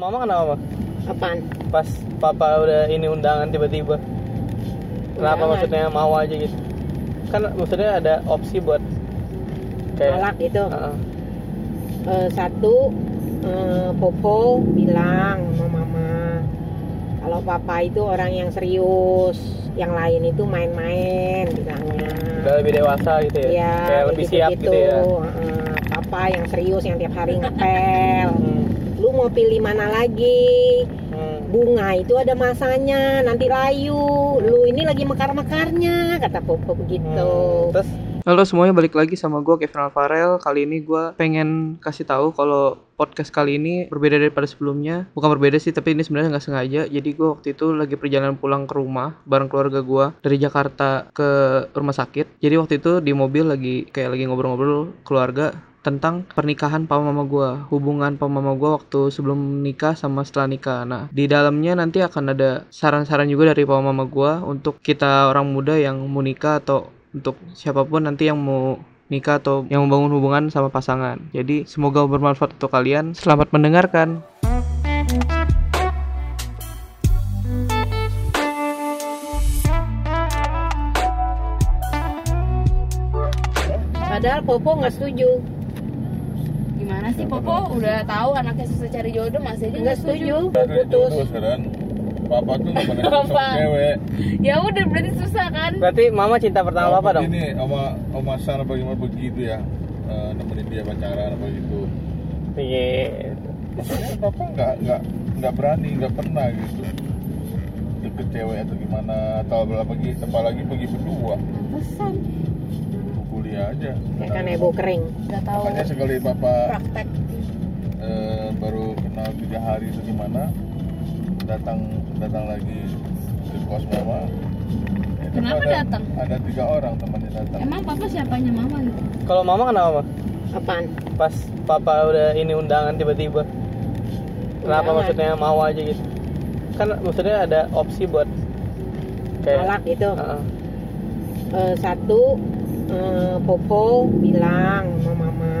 mama kenapa? Apaan? Pas papa udah ini undangan tiba-tiba. Kenapa Undangan? maksudnya mau aja gitu? Kan maksudnya ada opsi buat Nolak gitu. Heeh. Eh, satu eh, Popo bilang sama mama kalau papa itu orang yang serius, yang lain itu main-main bilangnya. udah lebih dewasa gitu ya. Iya, Kayak lebih siap gitu ya. Heeh, papa yang serius yang tiap hari ngepel. Hmm. Lu mau pilih mana lagi? Hmm. Bunga itu ada masanya, nanti layu. Lu ini lagi mekar-mekarnya, kata Popo begitu. Hmm. Terus Halo semuanya balik lagi sama gue Kevin Alvarel Kali ini gue pengen kasih tahu kalau podcast kali ini berbeda daripada sebelumnya Bukan berbeda sih tapi ini sebenarnya nggak sengaja Jadi gue waktu itu lagi perjalanan pulang ke rumah bareng keluarga gue Dari Jakarta ke rumah sakit Jadi waktu itu di mobil lagi kayak lagi ngobrol-ngobrol keluarga tentang pernikahan papa mama gua hubungan papa mama gua waktu sebelum nikah sama setelah nikah. Nah di dalamnya nanti akan ada saran-saran juga dari papa mama gua untuk kita orang muda yang mau nikah atau untuk siapa pun nanti yang mau nikah atau yang membangun hubungan sama pasangan. Jadi semoga bermanfaat untuk kalian. Selamat mendengarkan. Padahal Popo nggak setuju, Gimana sih Popo? udah tahu anaknya susah cari jodoh masih aja nggak setuju, putus. sekarang. Papa tuh gak pernah Apa? cewek. Ya udah berarti susah kan? berarti mama cinta pertama papa dong? Ini sama Oma San apa gimana begitu ya? Eh, Nemenin dia pacaran apa gitu. Iya. Makanya Papa nggak nggak nggak berani, nggak pernah gitu. Deket cewek atau gimana Atau apalagi, apalagi pergi berdua. Pantesan Kuliah aja Kayak kan ibu kering. nggak tahu Makanya sekali Papa praktek. eh, baru kenal tiga hari itu gimana datang datang lagi ke kos mama Itu Kenapa ada, datang? ada tiga orang temannya datang Emang papa siapanya mama kalau mama kenapa Apaan? pas papa udah ini undangan tiba-tiba kenapa Undangan. maksudnya mau aja gitu kan maksudnya ada opsi buat Nolak gitu. Heeh. Eh, satu eh, Popo bilang sama mama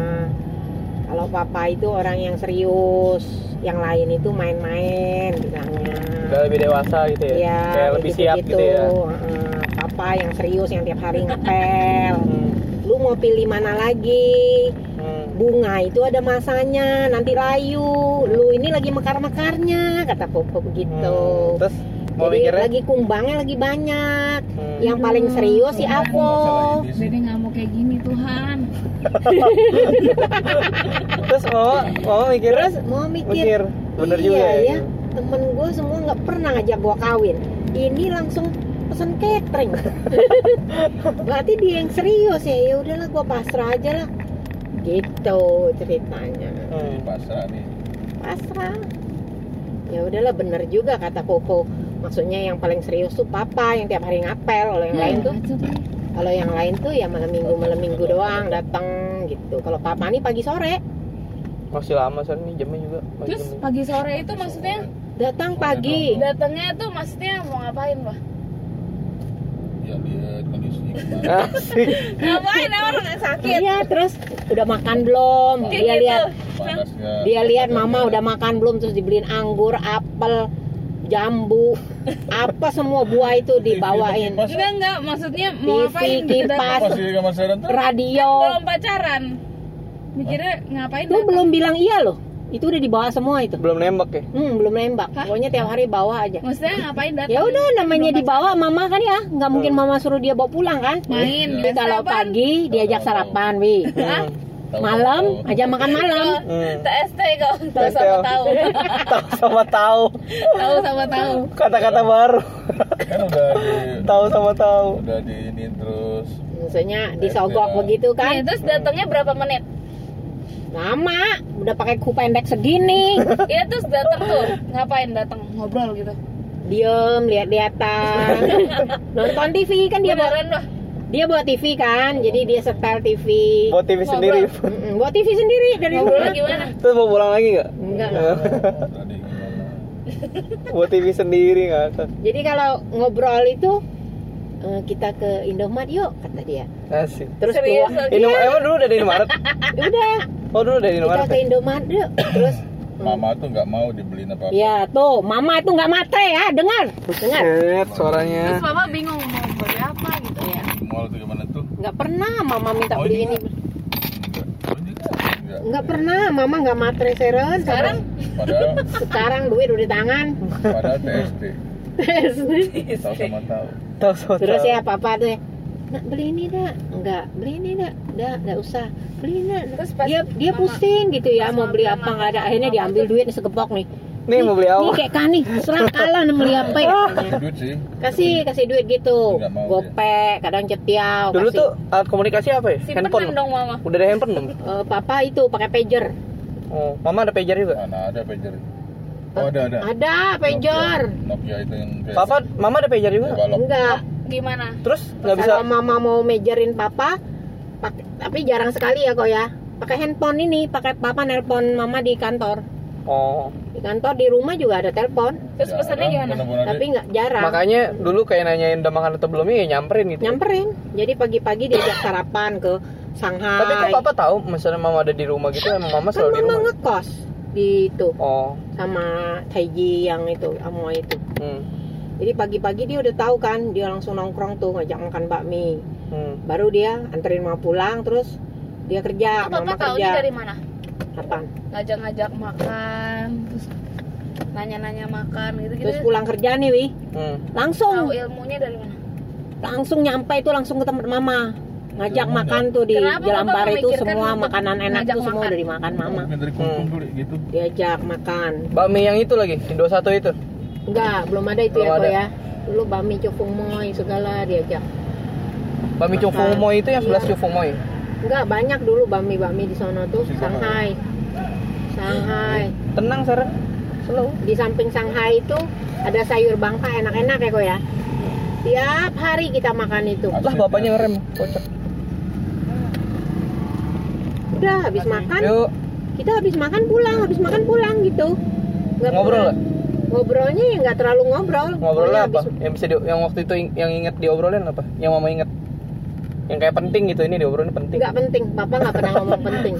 kalau papa itu orang yang serius, yang lain itu main-main bilangnya. udah lebih dewasa gitu ya, Iya, kayak lebih siap gitu ya Heeh, papa yang serius yang tiap hari ngepel. Hmm. Lu mau pilih mana lagi? Hmm. Bunga itu ada masanya, nanti layu. Lu ini lagi mekar-mekarnya, kata Popo begitu. Hmm. terus mau Jadi mikirnya lagi kumbangnya lagi banyak. Hmm. Yang paling serius si sih. Dede nggak mau kayak gini Tuhan. terus mama mama mikirnya Terus mau mikir, mikir bener iya, juga ya. Temen gue semua nggak pernah ngajak gue kawin. Ini langsung pesan catering. Berarti dia yang serius ya. Ya udahlah gue pasrah aja lah. Gitu ceritanya. Hmm. pasrah nih Pasrah. Ya udahlah bener juga kata Popo. Maksudnya yang paling serius tuh papa yang tiap hari ngapel. Kalau yang lain tuh nih. kalau yang lain tuh ya malam minggu malam minggu doang datang gitu. Kalau papa nih pagi sore masih lama soalnya nih jamnya juga masih Terus jam- pagi sore itu maksudnya datang pagi. datangnya tuh maksudnya mau ngapain pak? ya lihat kondisi gimana Asik. Ngapain orang nggak sakit? Iya terus udah makan belum? Dia gitu. lihat dia lihat mama udah makan belum terus dibeliin anggur, apel, jambu, apa semua buah itu dibawain. Mas, Enggak enggak maksudnya mau TV, ngapain kipas. Radio. belum pacaran. Mikirnya ngapain? Datang? belum bilang iya loh. Itu udah dibawa semua itu. belum nembak ya Hmm, belum nembak. Hah? Pokoknya tiap hari bawa aja. Maksudnya ngapain datang? Ya udah namanya dibawa mama kan ya, nggak mungkin mama suruh dia bawa pulang kan? Main. Jadi kalau pagi diajak sarapan, wi. Malam tahu- aja makan malam. Hmm. TST kau tahu sama oh. tahu. tahu sama tahu tahu sama tahu. kata-kata baru kan udah di tahu sama tahu udah diinin terus Maksudnya disogok begitu kan? terus datangnya berapa menit? Lama, udah pakai kuku pendek segini. Iya terus datang tuh ngapain datang ngobrol gitu. Diem, lihat-lihatan. Nonton TV kan dia Beneran bah. Dia bawa TV kan, jadi dia setel TV. buat TV Ngobrol. sendiri Mm-mm, Bawa TV sendiri dari rumah. gimana? terus mau pulang lagi nggak gimana buat TV sendiri nggak Jadi kalau ngobrol itu eh, kita ke Indomaret yuk kata dia. asik Terus Serius, keluar. Indo emang dulu udah di Indomaret udah oh dulu udah di kita Indomaret ke ya? Indomaret yuk. Terus mama tuh nggak mau dibeliin apa apa Ya tuh, mama itu nggak matre ya, dengar, dengar. Set suaranya. terus papa bingung mau beli apa gitu mall tuh gimana tuh Nggak pernah mama minta Oh, beli ini enggak enggak Nggak pernah, mama nggak matre seren. sekarang padahal sekarang duit udah di tangan. padahal TSD tahu sama tahu Tahu tahu. Terus ya papa tuh, nak beli ini dak, enggak beli ini dak, dak nggak usah beli ini. Dak." Terus pas Dia dia mama- pusing gitu ya mau beli apa mama nggak ada. Akhirnya diambil duit segepok nih. Nih mau beli Nih apa? kayak kani, serah kalah nih beli apa ya. kasih duit sih Kasih kasih duit gitu, gopek, kadang cetiau. Dulu kasih. tuh alat komunikasi apa ya? simpenan Handphone. dong mama Udah ada handphone belum? Eh, papa itu pakai pager. Oh, mama ada pager juga. mana ada pager oh ada ada Ada pager. Nokia, Nokia itu yang kayak Papa, mama ada pager juga. Enggak. gimana Terus nggak bisa Kalau mama mau mejerin papa, pakai- tapi jarang sekali ya kok ya. Pakai handphone ini, pakai papa nelpon mama di kantor. Oh, Di kantor di rumah juga ada telepon, terus pesannya gimana tapi nggak jarang. makanya dulu kayak nanyain udah makan atau belum ya nyamperin gitu. Nyamperin. Jadi pagi-pagi diajak sarapan ke Shanghai. Tapi kok papa tahu misalnya mama ada di rumah gitu emang mama kan selalu di mama rumah. ngekos di itu Oh, sama Taiji yang itu, Amo itu. hmm, Jadi pagi-pagi dia udah tahu kan, dia langsung nongkrong tuh ngajak makan bakmi. hmm. Baru dia anterin mama pulang, terus dia kerja, Itu mama papa kerja. dari mana Apaan? ngajak-ngajak makan terus nanya-nanya makan gitu gitu Terus pulang kerja nih, Wi. hmm. Langsung tahu ilmunya dari mana langsung nyampe itu langsung ke tempat mama. Ngajak makan tuh di Kenapa Pare itu semua makanan enak tuh semua makan? udah dimakan mama. dari kumpul dulu gitu Diajak makan. Bakmi yang itu lagi, Indo satu itu. Enggak, belum ada itu Belum ya, ada. ya. Dulu bami cufung moy segala diajak. Bakmi Makan. Cufung Moy itu yang sebelah Iya. Cufung Moy. Enggak, banyak dulu bami-bami di sana tuh. Shanghai. Shanghai. Tenang Sarah. Slow. Di samping Shanghai itu ada sayur bangka enak-enak ya kok ya. Tiap hari kita makan itu. Lah bapaknya ngerem, kocak. Udah habis makan, Yuk, kita habis makan pulang, habis makan pulang gitu. Nggak ngobrol. Ngobrolnya ya nggak terlalu ngobrol. Ngobrolnya Pokoknya apa? habis- Yang bisa di, yang waktu itu yang inget diobrolin apa? Yang mama inget. Yang kayak penting gitu ini diobrolin penting. nggak penting papa nggak pernah ngomong penting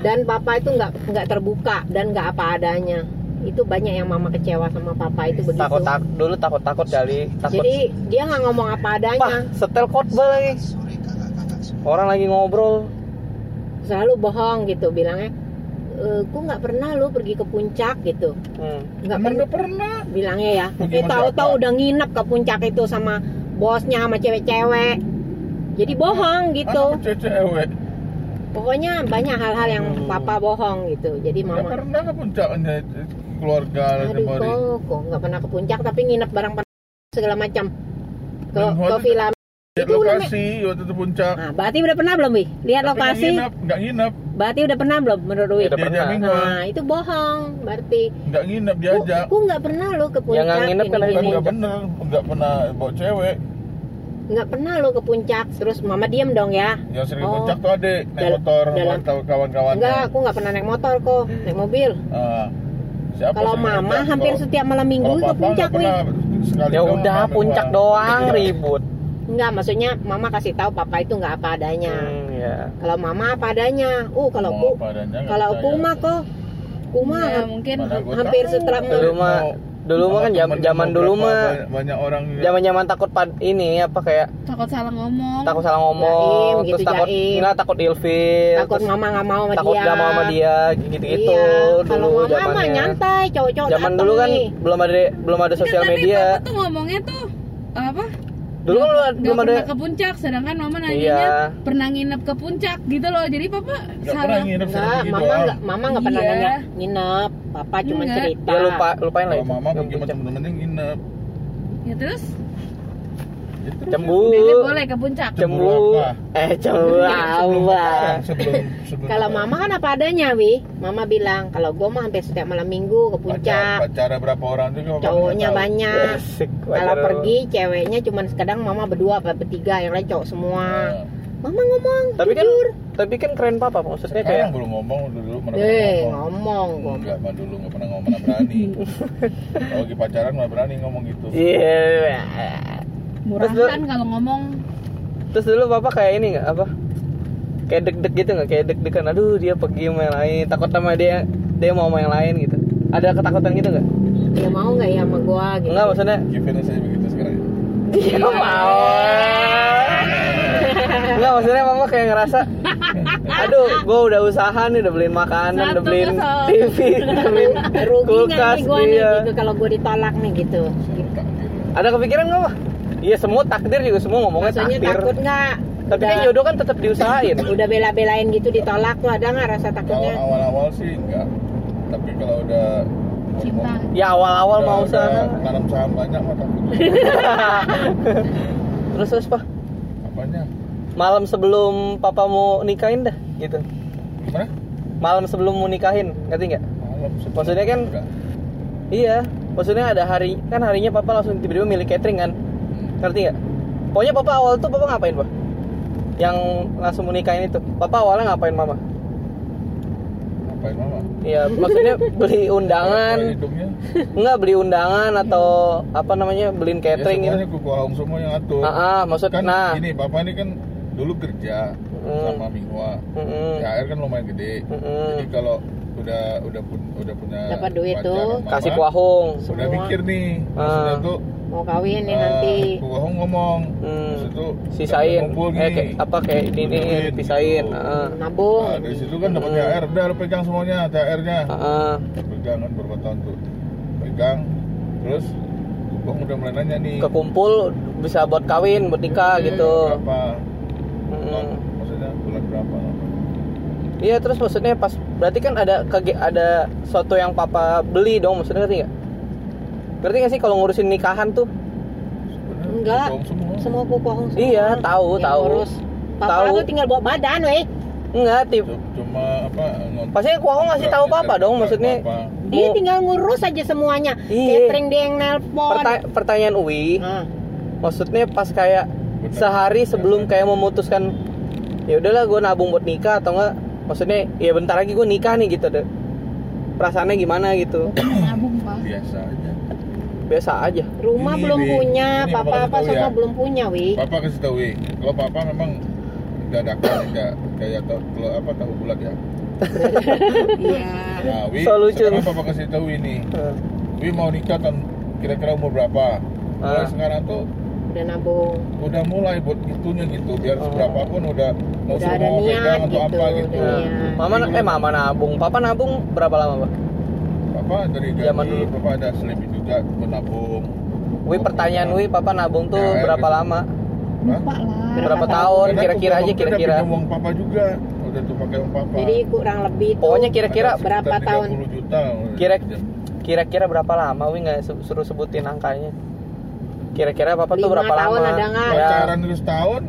dan papa itu nggak nggak terbuka dan nggak apa adanya itu banyak yang mama kecewa sama papa itu begitu Takut tak dulu takut takut kali. Takut. jadi dia nggak ngomong apa Pah, adanya setel khotbah lagi. Orang lagi ngobrol. selalu bohong gitu bilangnya e, ku nggak pernah lu pergi ke puncak gitu Hmm. nggak emang pernah pernah bilangnya ya eh tahu-tahu udah nginep ke puncak itu sama bosnya sama cewek-cewek jadi bohong gitu cewek pokoknya banyak hal-hal yang papa bohong gitu jadi nggak mama pernah ke puncaknya keluarga Aduh kok, kok nggak pernah ke puncak tapi nginep barang segala macam ke ke villa. lihat Itu lokasi waktu itu puncak Nah, berarti udah pernah belum, Wi? Lihat Tapi lokasi. nggak nginep nggak nginep Berarti udah pernah belum menurut Wi? Udah diajak pernah. Nah, itu bohong. Berarti nggak nginep diajak Aku nggak pernah lo ke puncak. nggak nginep kan nggak bener nggak pernah bawa cewek Nggak pernah lo ke puncak. Terus Mama diem dong ya. yang sering Oh. puncak tuh adik naik Dal- motor dalam- sama kawan-kawannya Enggak, aku nggak pernah naik motor kok, naik mobil. Siapa Kalau Mama puncak? hampir Kalau- setiap malam minggu ke puncak, nggak Wi. pernah, sekali Ya udah puncak doang Iya. ribut. Enggak, maksudnya Mama kasih tahu Papa itu nggak apa adanya. Hmm, ya. Kalau Mama apa adanya. Uh, kalau Mau ku, apa adanya, nggak kalau percaya. ku mah kok, ku mah Ya, mungkin hampir setelah dulu mah kan zaman zaman dulu mah banyak- orang yang- zaman-zaman takut pad ini apa kayak takut salah ngomong takut salah ngomong Jaim, terus gitu, takut jaim. nggak takut ilfil takut terus Mama nggak mau sama takut dia. gak mau sama dia gitu-gitu Iya, dulu kalau Mama mah nyantai, cowok-cowok zaman dulu kan nih. belum ada belum ada sosial Enggak, tapi media tuh ngomongnya tuh apa dulu kan belum, Nggak belum ada pernah ke puncak sedangkan mama nanyanya Iya. pernah nginep ke puncak gitu loh jadi papa nggak pernah salah nginep Enggak, sering Mama enggak, Mama enggak pernah Iya. nanya nginep. Papa cuma Enggak. cerita. ya lupa lupain lah mama pergi sama puncak. temen-temennya nginep ya terus cemburu Dede boleh ke puncak cemburu apa? eh cemburu apa Kalau Mama kan apa adanya, Wi. Mama bilang, kalau gua mah hampir setiap malam minggu ke puncak. pacara berapa orang juga Papa Cowoknya nggak banyak. Kalau pergi ceweknya cuma kadang Mama berdua apa bertiga, yang lain cowok semua. Nah, Mama ngomong, tapi kan jujur. tapi kan keren papa maksudnya sekarang kayak belum ngomong dulu mana Eh, pernah ngomong gua. Enggak, mah dulu nggak pernah ngomong mana berani. Kalau lagi pacaran mah berani ngomong gitu. iya murah Terus, kan kalau ngomong. Terus dulu papa kayak ini nggak apa? Kayak deg-deg gitu nggak? Kayak deg-degan aduh dia pergi sama yang lain. Takut sama dia dia mau sama yang lain gitu. Ada ketakutan gitu nggak? Dia mau nggak ya sama gua gitu. Enggak maksudnya Gimana saya begitu sekarang dia mau. Enggak maksudnya mama kayak ngerasa Aduh gue udah usaha nih Udah beliin makanan Udah Satu beliin kesel. TV Udah beliin rugi nggak kulkas nih gua nih iya. gitu kalau gua ditolak nih gitu. Ada kepikiran nggak mah? Iya semua takdir juga semua ngomongnya maksudnya takdir. takut nggak? Tapi udah, kan jodoh kan tetap diusahain. Udah bela-belain gitu ditolak tuh ada nggak rasa takutnya? Awal-awal sih enggak tapi kalau udah Cinta. Ya awal-awal udah- mau usaha. nanam saham banyak mah takut. Terus terus pak? Apanya? Malam sebelum papa mau nikahin dah gitu. Gimana? Malam sebelum mau nikahin Ngerti nggak? malam sebelum- Maksudnya kan- Enggak. Iya Maksudnya ada hari Kan harinya papa langsung tiba-tiba milih catering kan. Ngerti nggak? Pokoknya papa awal tuh papa ngapain pak? Yang langsung mau nikahin itu Papa awalnya ngapain mama? ngapain mama Iya maksudnya beli undangan Enggak beli undangan atau apa namanya beliin catering ya, gitu. semuanya kuku ahong semua yang atur Ah, ah, maksud kan nah. gini papa ini kan dulu kerja Mm. sama Minghua Mm-mm. THR kan lumayan gede Mm-mm. jadi kalau udah udah pun udah punya Dapat duit tuh, Kasih mama, kuahung. udah mikir nih Ah. maksudnya tuh mau kawin nih eh, nanti kuahung ngomong Hmm. Tuh Sisain. Eh kayak apa kayak ini nih gitu. Heeh. nabung Nah, dari situ kan dapat Hmm. THR udah lu pegang semuanya THR-nya Heeh. pegang kan berapa tahun tuh pegang terus Bang udah mulai nanya nih Kekumpul bisa buat kawin, buat nikah Hmm, gitu. berapa. Non, maksudnya bulan berapa Iya terus maksudnya pas berarti kan ada ada sesuatu yang papa beli dong maksudnya ngerti nggak? Ngerti nggak sih kalau ngurusin nikahan tuh? Enggak. semua kukuhong semua Iya, tahu, Yang tahu. ngurus. papa Tahu. tuh tinggal bawa badan weh Enggak, tip. Cuma apa Pastinya kuahong ngasih tahu papa dong maksudnya. Papa. dia tinggal ngurus aja semuanya Iya. catering dia yang nelpon Perta- pertanyaan Uwi, Nah, maksudnya pas kayak Bener. sehari sebelum kayak memutuskan ya udahlah gue nabung buat nikah atau enggak maksudnya ya bentar lagi gue nikah nih gitu deh perasaannya gimana gitu Nabung pak. biasa aja biasa aja rumah Ini, belum Wi. punya Ini papa apa semua ya. belum punya wi papa kasih tahu Wi. kalau papa memang dadakan enggak kayak tahu kalau apa tahu bulat ya Iya. nah Wi So lucu. sekarang papa kasih tahu ini Eh, Wi mau nikah tahun kira-kira umur berapa mulai Ah. sekarang tuh udah nabung udah mulai buat itunya gitu biar Oh. seberapa pun udah mau Udah niat pegang atau gitu, apa gitu niat. mama eh mama nabung papa nabung berapa lama pak papa dari Zaman gaji dulu. papa ada selebih juga menabung Wi pertanyaan Wi papa nabung tuh Ya, berapa gitu. lama Lupa lah. berapa tahun? tahun kira-kira aja kira-kira uang papa juga udah tuh pakai uang papa jadi kurang lebih tuh Pokoknya kira-kira berapa tahun? 30 juta Kira- kira-kira berapa lama Wi nggak su- suruh sebutin angkanya kira-kira papa tuh Lima berapa tahun lama ada nggak? Ya. pacaran dulu setahun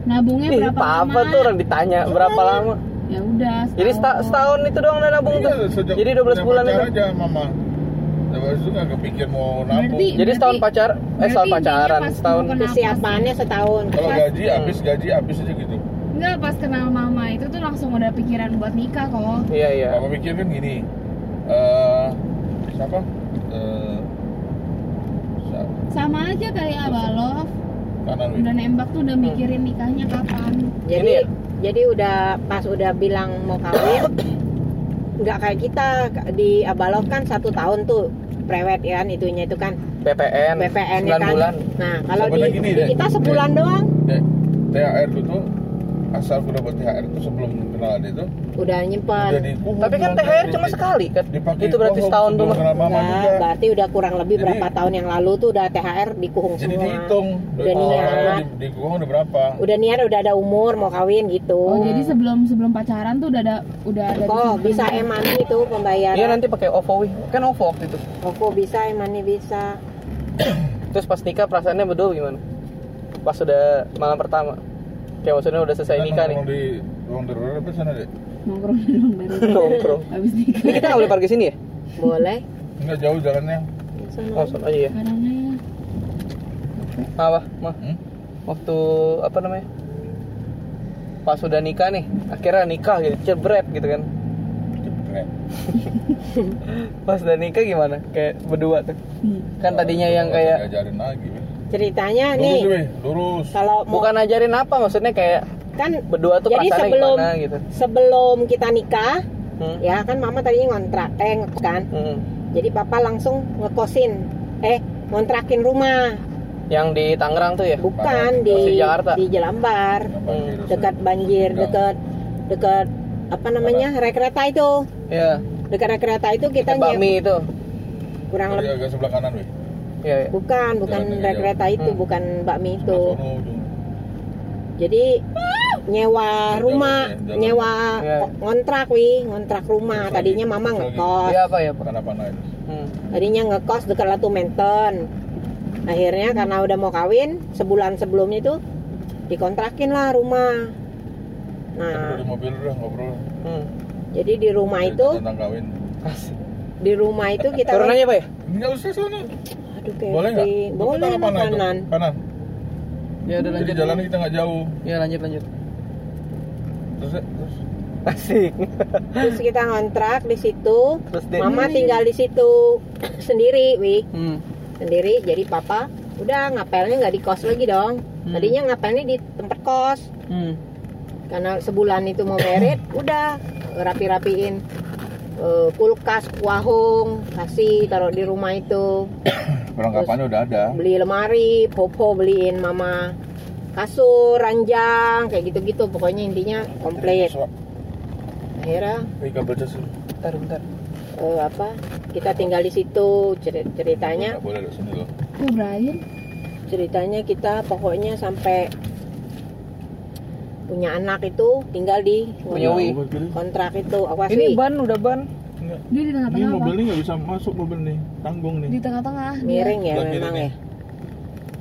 Nabungnya Ih, berapa papa lama? tuh orang ditanya berapa lama Ya udah. Jadi seta- setahun itu doang udah nabung Iya, tuh. sejak Jadi 12 punya bulan pacar itu. aja mama Lepas itu nggak kepikir mau nabung Berarti- Jadi setahun pacar, eh setahun pacaran, setahun. persiapannya setahun kalau gaji habis gaji habis aja gitu Enggak pas kenal mama itu tuh langsung udah pikiran buat nikah kok. Iya iya. papa pikir kan gini eh siapa eh sa- Sama aja kayak Abaloh. kanan. Udah nembak tuh udah mikirin nikahnya kapan. jadi Ini ya? Jadi udah pas udah bilang mau kawin nggak kayak kita di Abalov kan satu tahun tuh prewed ya kan itunya itu kan. PPN, PPN 9 ya kan. bulan. nah kalau di, gini di kita sebulan doang. THR itu tuh asal udah buat THR itu sebelum kenal dia tuh udah udah dikuhung Tapi kan THR cuma di- sekali kan. dipakai Itu berarti setahun tuh juga berarti udah kurang lebih Jadi- berapa tahun yang lalu tuh udah THR dikuhung jadi semua dihitung Udah Oh, niat. di, di kuhung udah berapa udah niat udah ada umur mau kawin gitu Oh, jadi sebelum sebelum pacaran tuh udah ada udah ada kok disimpan. bisa emani itu pembayaran Iya nanti pakai OVO Wi. Kan OVO waktu itu. oh kok bisa emani bisa Terus pas nikah perasaannya berdua gimana? Pas sudah malam pertama. Kayak maksudnya udah selesai Kita nikah nih. nongkrong di ruang darurat apa sana deh nongkrong di ruang darurat. Nongkrong. Habis nikah. Ini kita nggak boleh parkir sini ya? boleh enggak jauh jalannya Sana. Oh, sana aja ya. Karena Apa? Mah, hmm? waktu apa namanya? Pas sudah nikah nih, akhirnya nikah gitu, jebret gitu kan. Jebret. Pas udah nikah gimana? Kayak berdua tuh. Hmm. Kan tadinya yang kayak diajarin lagi. Ceritanya lurus nih lurus kalau mau bukan ajarin apa maksudnya kayak kan berdua tuh Jadi sebelum- gimana gitu. sebelum kita nikah Hmm. ya kan mama tadinya ngontrak eh kan Hmm. jadi papa langsung ngekosin eh ngontrakin rumah Yang di Tangerang tuh ya? bukan di di Jakarta. di Jelambar Hmm. dekat banjir Ya. dekat dekat apa namanya rek kereta itu Iya. dekat rek kereta itu kita nyewa itu. kurang lebih agak sebelah kanan weh Iya. iya. bukan bukan Jalan jauh. kereta itu Hmm. bukan bakmi itu jadi nyewa Jalan rumah ya, jalan. nyewa Iya. ngontrak wi ngontrak rumah Terus tadinya lagi, mama ngekos Iya apa ya? Apa naik Hmm. tadinya ngekos dekat Latu Menten akhirnya karena udah mau kawin sebulan sebelumnya itu dikontrakin lah rumah nah di mobil udah ngobrol Hmm. jadi di rumah itu Tentang kawin Asik. di rumah itu kita Turun aja pak ya? Enggak usah sono aduh Boleh nggak? Boleh itu? makanan Kanan Ya udah Jadi lanjut. jalannya kita nggak jauh Ya lanjut lanjut. Terus ya, terus Asik. terus kita ngontrak di situ Terus deh. mama tinggal di situ sendiri wi Hmm. sendiri jadi papa udah ngapelnya nggak di kos lagi dong Hmm. tadinya ngapelnya di tempat kos Hmm. karena sebulan itu mau beres udah rapi-rapiin eh, kulkas kuahung kasih taruh di rumah itu. Perlengkapannya udah ada. beli lemari popo beliin mama kasur ranjang kayak gitu-gitu. Pokoknya intinya komplit. Akhirnya Bentar bentar. eh, apa? Kita tinggal di situ Cer- ceritanya. Boleh di sini loh. Oh, Brian. ceritanya kita pokoknya sampai punya anak itu tinggal di Punya Wi. kontrak itu awas Ini ban udah ban. Enggak. Dia di Ini tengah-tengah apa? mobil ini nggak bisa masuk mobil nih tanggung nih Di tengah-tengah. miring ya memang ya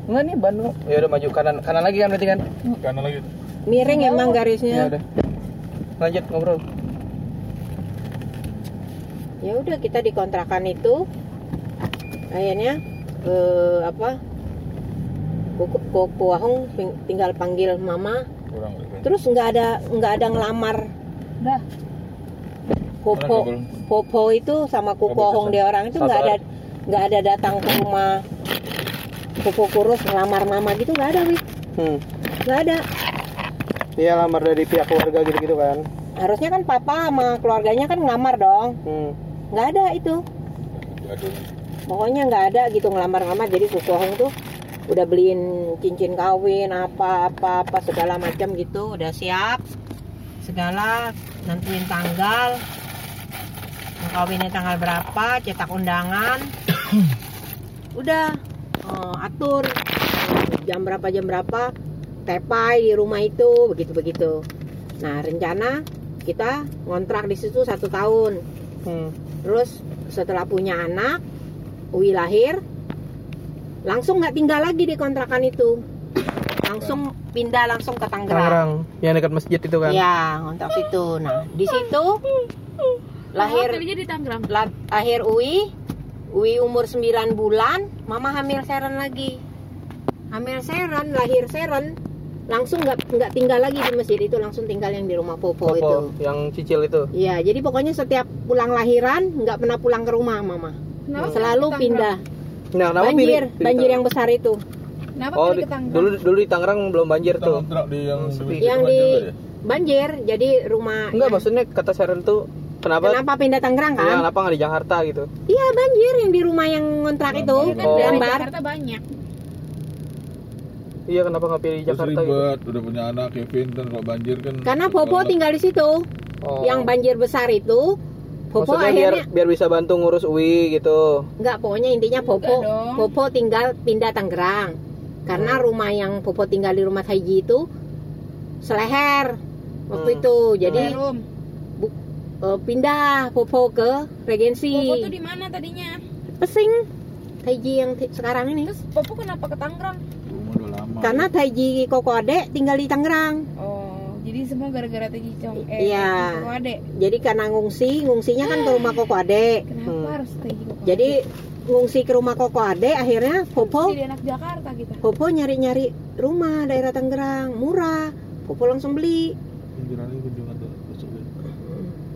Enggak nih ban kok. Ya udah maju kanan kanan lagi kan berarti kan? kanan lagi miring emang Ya garisnya udah. Lanjut ngobrol. ya udah kita di kontrakan itu akhirnya eh, apa Kuku- tinggal panggil mama kurang lebih. terus nggak ada nggak ada ngelamar Udah. Popo kabel? Popo itu sama kesan. dia orang itu nggak ada nggak ada datang ke rumah Popo Kurus ngelamar mama gitu nggak ada wih Hmm. nggak ada Iya lamar dari pihak keluarga gitu-gitu kan. harusnya kan papa sama keluarganya kan ngelamar dong Hmm. nggak ada itu Aduh. pokoknya nggak ada gitu ngelamar-ngelamar jadi Kuku Wahung tuh udah beliin cincin kawin apa apa apa segala macam gitu. Udah siap. Segala nentuin tanggal. Mau kawinnya tanggal berapa cetak undangan. Udah eh, atur. Jam berapa jam berapa tepai di rumah itu begitu begitu nah rencana kita ngontrak di situ satu tahun. Hmm. Terus setelah punya anak, Uwi lahir, langsung nggak tinggal lagi di kontrakan itu, langsung pindah langsung ke Tangerang. Tangerang yang dekat masjid itu kan. Ya, kontrak situ. Nah, di situ lahir Oh, di Tangerang. la- lahir Uwi, Uwi umur 9 bulan, Mama hamil Seren lagi. Hamil Seren, lahir Seren, langsung nggak nggak tinggal lagi di masjid itu, langsung tinggal yang di rumah Popo, itu. Popo, yang cicil itu. Iya, jadi pokoknya setiap pulang lahiran nggak pernah pulang ke rumah Mama. Kenapa Selalu pindah. Nah, kenapa banjir, pilih- pilih banjir yang besar itu. Kenapa Oh, pilih di- dulu dulu di Tangerang belum banjir tuh. di yang. Yang di ya? banjir, jadi rumah Enggak, maksudnya kata Sharon tuh kenapa? Kenapa pindah Tangerang Ya, kan? kenapa nggak di Jakarta gitu? Iya banjir yang di rumah yang ngontrak itu, Kan Oh. dari Lembar. Jakarta banyak. Iya, kenapa nggak pilih Terus Jakarta gitu? ribet, udah punya anak Kevin kan kalau banjir kan Karena Popo tinggal di situ. Oh. Yang banjir besar itu, Popo Maksudnya biar akhirnya biar bisa bantu ngurus UI gitu. nggak pokoknya intinya Popo Enggak. Popo tinggal pindah Tangerang. Karena Hmm. rumah yang Popo tinggal di rumah Taiji itu seleher waktu Hmm. itu. Jadi Room. eh, pindah Popo ke Regensi. Popo tuh di mana tadinya? Pesing Taiji yang sekarang ini. Terus Popo kenapa ke Tangerang? Rumah udah lama Karena Taiji Koko Ade tinggal di Tangerang. Oh, jadi semua gara-gara Teji Chong eh Iya. Koko Ade. Jadi karena ngungsi, ngungsinya kan ke rumah Koko Ade. Kenapa Hmm. harus Teji Koko Jadi ngungsi ke rumah Koko Ade, akhirnya Popo Jadi anak Jakarta kita. Popo nyari-nyari rumah daerah Tangerang murah. Popo langsung beli, deh.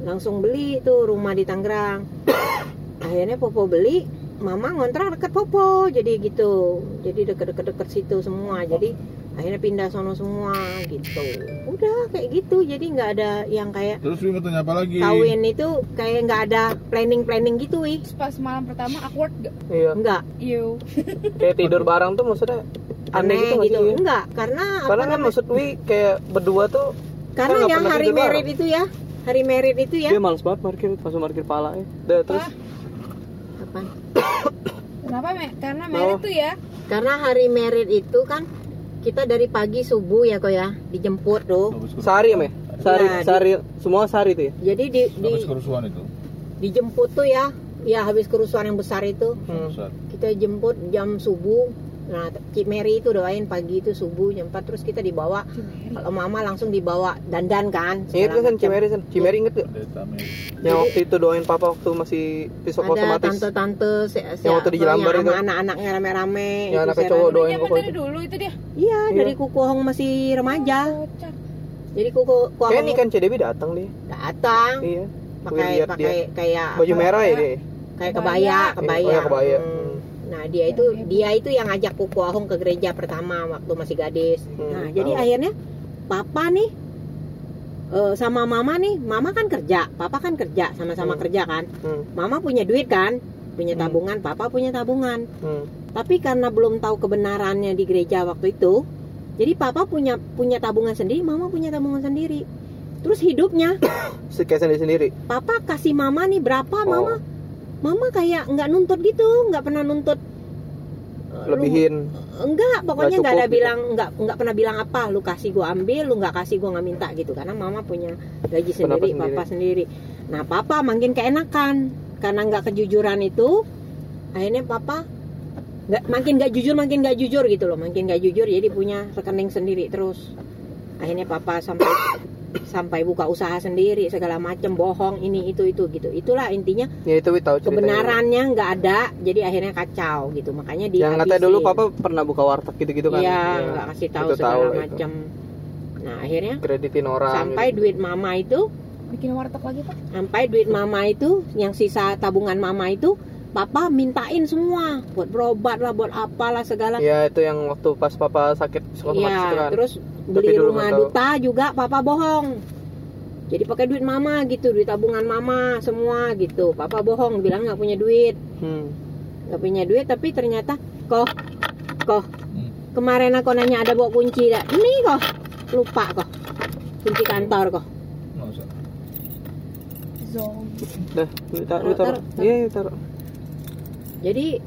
langsung beli tuh rumah di Tangerang. akhirnya Popo beli, mama ngontrak deket Popo jadi gitu jadi deket-deket-deket situ semua jadi akhirnya pindah sono semua gitu udah kayak gitu jadi nggak ada yang kayak Terus Wi mau tanya apa lagi? kawin itu kayak nggak ada planning planning gitu wih Terus pas malam pertama awkward gak? Iya. nggak Yo. Kayak tidur bareng tuh maksudnya aneh, gitu, nggak gitu sih? enggak karena Karena kan maksud Wi kayak berdua tuh karena yang hari merit itu ya hari merit itu ya dia males banget parkir langsung parkir pala ya. Terus Apaan? Kenapa, Me? Karena merit Oh. tuh ya. karena hari merit itu kan kita dari pagi subuh ya kok ya dijemput tuh sehari ya, Me? Sehari, Iya, di- sehari semua sehari tuh ya. jadi di, di Habis kerusuhan itu. dijemput tuh ya ya habis kerusuhan yang besar itu Hmm. Kita jemput jam subuh nah Cik Mary itu doain pagi itu subuh jam 4 terus kita dibawa kalau mama langsung dibawa dandan kan Ingat segala kan macam. Cimeri kan? Cimeri inget gak? Pendeta Mary. Yang waktu itu doain papa waktu masih pisau ada otomatis. tante-tante se- se- Yang waktu di Jelambar itu. anak-anaknya rame-rame Yang itu anaknya cowok doain pokoknya. dari dulu itu dia. iya Iya. dari kukuhong masih remaja Kocak. jadi kuku kukuhong Kayak nih kan CDB datang dia. datang Iya. pakai pakai kayak Baju merah ya dia. kayak Kebaya. kebaya kebaya, nah dia itu dia itu yang ngajak Kuku Ahong ke gereja pertama waktu masih gadis Hmm, nah jadi tahu. akhirnya papa nih eh, sama mama nih mama kan kerja papa kan kerja sama-sama Hmm. kerja kan Hmm. mama punya duit kan punya Hmm. tabungan papa punya tabungan Hmm. tapi karena belum tahu kebenarannya di gereja waktu itu jadi papa punya punya tabungan sendiri mama punya tabungan sendiri terus hidupnya kayak sendiri sendiri. papa kasih mama nih berapa Oh. Mama kayak nggak nuntut gitu nggak pernah nuntut eh, Lebihin. enggak pokoknya Nggak ada gitu. bilang nggak nggak pernah bilang apa lu kasih gua ambil lu nggak kasih gua nggak minta gitu karena mama punya gaji sendiri sendiri. papa sendiri nah papa makin keenakan karena nggak kejujuran itu akhirnya papa nggak makin nggak jujur makin nggak jujur gitu loh makin nggak jujur jadi punya rekening sendiri terus akhirnya papa sampai sampai buka usaha sendiri segala macam bohong ini itu itu gitu itulah intinya Ya itu tahu ceritanya. kebenarannya nggak ada jadi akhirnya kacau gitu makanya dia Yang katanya dulu papa pernah buka warteg gitu-gitu kan. iya Iya. nggak kasih tahu segala tahu itu. macam nah akhirnya Kreditin orang. sampai gitu. duit mama itu Bikin warteg lagi, Pak. sampai duit mama itu yang sisa tabungan mama itu papa mintain semua buat berobat lah buat apalah segala Ya itu yang waktu pas papa sakit Iya, itu kan. terus beli rumah tahu. duta juga papa bohong. Jadi pakai duit mama gitu, duit tabungan mama semua gitu. Papa bohong bilang nggak punya duit, Hmm. nggak punya duit tapi ternyata kok kok Hmm. kemarin aku nanya ada bawa kunci dah. Ini kok lupa kok kunci kantor kok. Dah, Taruh, taruh. Iya, iya, taruh. Jadi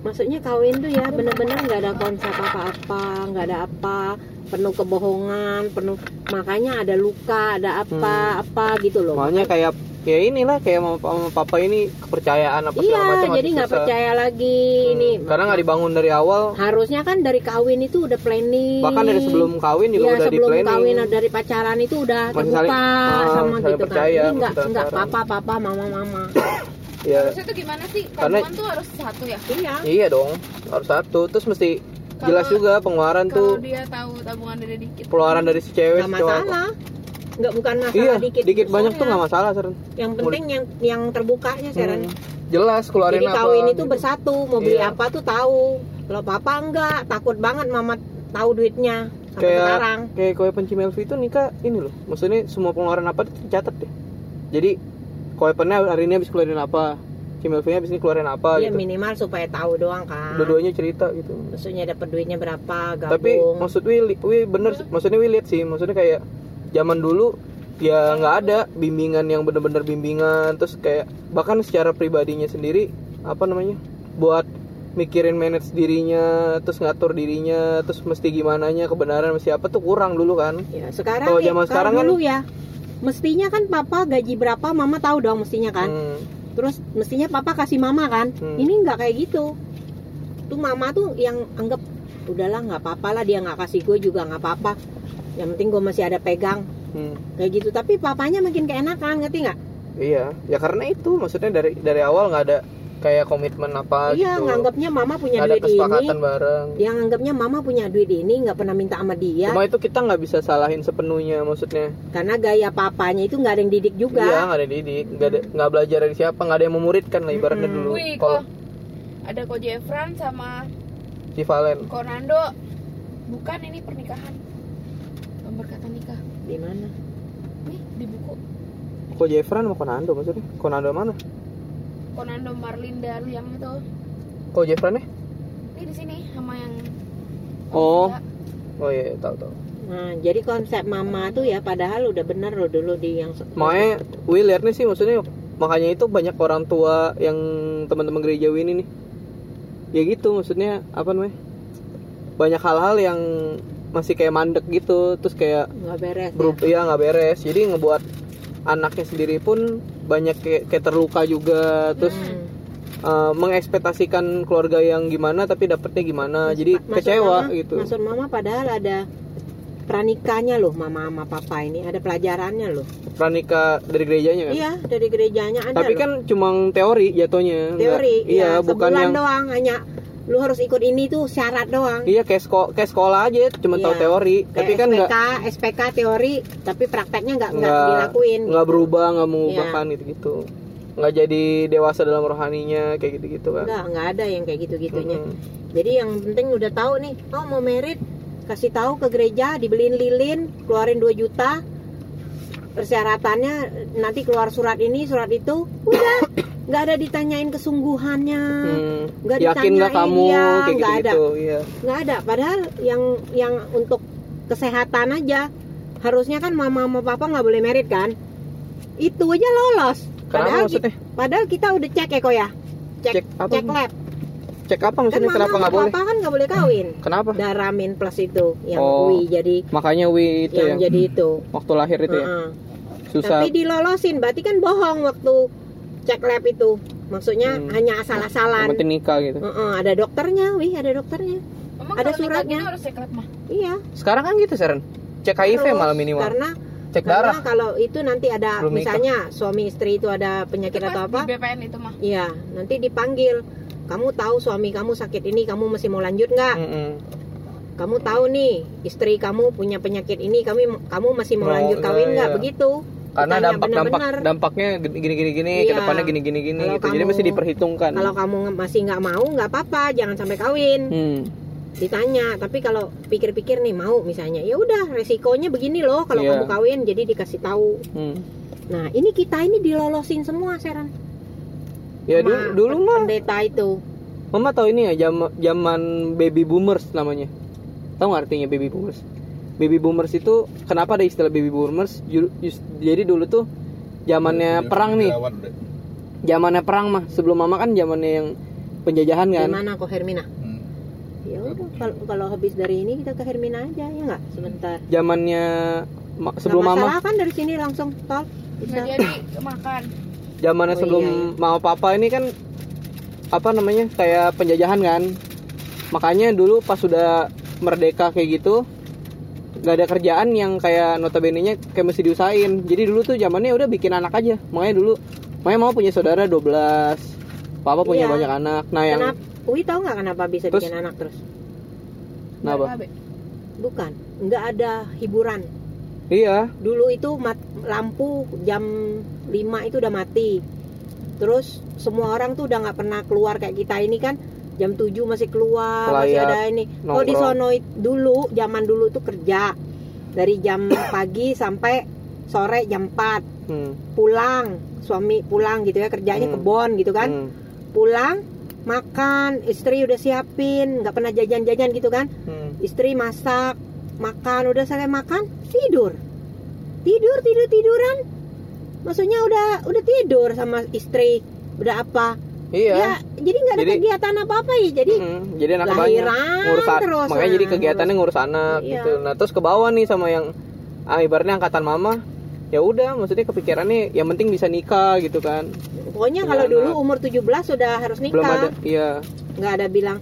maksudnya kawin tuh ya bener-bener nggak ada konsep apa-apa, nggak ada apa, penuh kebohongan, penuh makanya ada luka, ada apa apa gitu loh. Makanya kayak ya inilah kayak mama, mama papa ini kepercayaan apa segala Iya, macam jadi nggak percaya lagi Hmm, ini. Karena nggak dibangun dari awal. Harusnya kan dari kawin itu udah planning. Bahkan dari sebelum kawin juga Iya, udah di sebelum planning. kawin dari pacaran itu udah terbuka saling- ah, sama saling gitu kan. percaya, Ini nggak nggak papa papa mama mama. Ya, Harusnya tuh gimana sih? Karena- tuh harus satu ya. Iya. iya dong, harus satu. Terus mesti Jelas juga pengeluaran Kalau tuh dia tahu tabungan dia dikit. pengeluaran dari si cewek Nggak masalah. Nggak bukan masalah Iya, dikit. dikit, banyak tuh nggak masalah, Seren. Yang penting yang yang terbukanya Seren. Hmm. Jelas keluarin Jadi apa. kawin itu gitu. bersatu, mau beli Iya. apa tuh tahu. Kalau papa enggak, takut banget mama tahu duitnya sampai Kayak- sekarang. kayak kue penci Melvi itu nikah ini loh maksudnya semua pengeluaran apa itu dicatat deh jadi kue pennya hari ini habis keluarin apa si Melvi habis ini keluarin apa Iya gitu minimal supaya tahu doang kan. dua-duanya cerita gitu Maksudnya dapat duitnya berapa, gabung. tapi maksud Wi, li- Wi bener maksudnya Wi lihat sih maksudnya kayak zaman dulu ya nggak ada bimbingan yang bener-bener bimbingan terus kayak bahkan secara pribadinya sendiri apa namanya buat mikirin manage dirinya terus ngatur dirinya terus mesti gimana nya kebenaran mesti apa tuh kurang dulu kan Ya, sekarang Kalau ya, zaman kalau sekarang kan- dulu ya. Mestinya kan papa gaji berapa, mama tahu dong mestinya kan. Hmm. Terus mestinya papa kasih mama kan. Hmm. Ini nggak kayak gitu. Tuh mama tuh yang anggap udahlah nggak apa-apa lah dia nggak kasih gue juga nggak apa-apa. Yang penting gue masih ada pegang Hmm. kayak gitu. Tapi papanya makin keenakan, ngerti nggak? Iya, ya karena itu maksudnya dari dari awal nggak ada kayak komitmen apa iya, gitu. nganggapnya mama punya ada duit ini. kesepakatan bareng. Yang anggapnya mama punya duit ini nggak pernah minta sama dia. Cuma itu kita nggak bisa salahin sepenuhnya maksudnya. Karena gaya papanya itu nggak ada yang didik juga. Iya, nggak ada didik, nggak ada nggak belajar dari siapa, nggak ada yang memuridkan lah ibaratnya Mm-mm. dulu. Wih, Kalau kok ada Ko Jefran sama si Valen Konando bukan ini pernikahan pemberkatan nikah Di mana? nih di buku kok Jefran sama Konando maksudnya Konando mana Konando Marlinda lu yang itu kok Jefran ya ini di sini sama yang Oh. Iya. oh iya tahu tahu Nah, jadi konsep mama tuh ya padahal udah bener loh dulu di yang makanya Wi lihat nih sih maksudnya makanya itu banyak orang tua yang teman-teman gereja ini nih ya gitu maksudnya apa namanya banyak hal-hal yang masih kayak mandek gitu terus kayak nggak beres. ya. ya nggak beres jadi ngebuat anaknya sendiri pun banyak kayak, kayak terluka juga terus Hmm. eh, mengekspektasikan keluarga yang gimana tapi dapetnya gimana jadi Maksud kecewa mama- gitu Maksud mama padahal ada pranikahnya loh mama sama papa ini ada pelajarannya loh. pranika dari gerejanya kan Iya dari gerejanya ada. tapi loh. kan cuma teori jatuhnya nggak- teori. iya ya, bukan yang doang hanya lu harus ikut ini tuh syarat doang. iya kayak sekolah kayak sekolah aja cuma tahu Iya. teori Kayak tapi kan SPK, SPK teori tapi prakteknya nggak nggak dilakuin. nggak gitu. berubah nggak mengubahkan Iya. gitu gitu nggak jadi dewasa dalam rohaninya kayak gitu gitu kan Nggak nggak ada yang kayak gitu-gitunya. Mm-mm. Jadi yang penting udah tahu nih, oh mau merit, kasih tahu ke gereja, dibeliin lilin, keluarin 2 juta. Persyaratannya nanti keluar surat ini, surat itu, udah. nggak ada ditanyain kesungguhannya. Hmm. Nggak yakin nggak ditanyain, kamu iya, kayak nggak gitu ada. iya nggak ada padahal yang yang untuk kesehatan aja harusnya kan mama sama papa nggak boleh merit kan itu aja lolos kenapa padahal ki- maksudnya padahal kita udah cek ya kok ya cek Cek apa? cek lab cek apa kan maksudnya? Mama kenapa nggak boleh? kan nggak boleh kawin. Kenapa? Daramin plus itu yang Oh, UI jadi makanya wi itu yang ya? jadi itu. Waktu lahir itu ya? Heeh. susah. Tapi dilolosin berarti kan bohong waktu cek lab itu. Maksudnya Hmm. hanya asal-asalan. Penting nikah gitu. Heeh, ada dokternya wih ada dokternya. Emang Ada suratnya. harus cek lab mah? Iya. Sekarang kan gitu Seren. Cek HIV Harus, malah minimal karena cek Karena darah. kalau itu nanti ada Belum nikah. misalnya suami istri itu ada penyakit Itu atau pas apa, di BPN itu mah. Iya nanti dipanggil. Kamu tahu suami kamu sakit ini, kamu masih mau lanjut nggak? Mm-mm. Kamu tahu nih istri kamu punya penyakit ini, kami kamu masih mau Mau, lanjut kawin iya, nggak? iya. Begitu. karena Ditanya dampak dampak benar-benar. dampaknya gini gini gini ke Iya. depannya gini gini gini Kalau gitu jadi kamu- mesti diperhitungkan Kalau kamu masih nggak mau, nggak apa-apa, jangan sampai kawin. hmm. Ditanya, tapi kalau pikir-pikir nih mau misalnya, ya udah resikonya begini loh kalau Iya. kamu kawin, jadi dikasih tahu. Hmm. Nah ini kita ini dilolosin semua, Seran. Ya dulu Sama dulu mah pendeta itu. mama tahu ini ya zaman zaman baby boomers namanya tahu nggak artinya baby boomers baby boomers itu kenapa ada istilah baby boomers jadi dulu tuh zamannya Dia perang nih zamannya perang mah sebelum mama kan zamannya yang penjajahan kan Gimana kok Hermina? Hmm. Ya udah kalau kalau habis dari ini kita ke Hermina aja ya nggak sebentar. zamannya ma- sebelum Nggak mama masalah kan dari sini langsung tol bisa. nggak jadi makan zamannya Oh, sebelum iya, iya. mama papa ini kan apa namanya kayak penjajahan kan makanya dulu pas sudah merdeka kayak gitu nggak ada kerjaan yang kayak notabene nya kayak mesti diusahain jadi dulu tuh zamannya udah bikin anak aja makanya dulu makanya mama punya saudara 12 papa punya Iya. banyak anak nah yang Kenapa? Ui tahu nggak kenapa bisa Terus? bikin anak terus? kenapa. Bukan, nggak ada hiburan. Iya Dulu itu mat- lampu jam 5 itu udah mati. Terus semua orang tuh udah nggak pernah keluar kayak kita ini kan jam 7 masih keluar masih Kelayat, ada ini. Oh di nongkrong. sono dulu zaman dulu tuh kerja dari jam pagi sampai sore jam 4 hmm. pulang suami pulang gitu ya kerjanya Hmm. kebon gitu kan hmm. pulang makan istri udah siapin nggak pernah jajan-jajan gitu kan hmm. istri masak makan udah selesai makan tidur. Tidur tidur tiduran. Maksudnya udah udah tidur sama istri udah apa? Iya. Ya jadi nggak ada Jadi- kegiatan apa apa ya jadi Hmm, jadi anak lahiran ngurus terus, makanya nah, jadi kegiatannya ngurus anak Iya. gitu. Nah terus ke bawah nih sama yang ah, ibaratnya angkatan mama ya udah maksudnya kepikirannya yang penting bisa nikah gitu kan. Pokoknya Punya kalau dulu umur 17 sudah harus nikah. belum ada iya. Nggak ada bilang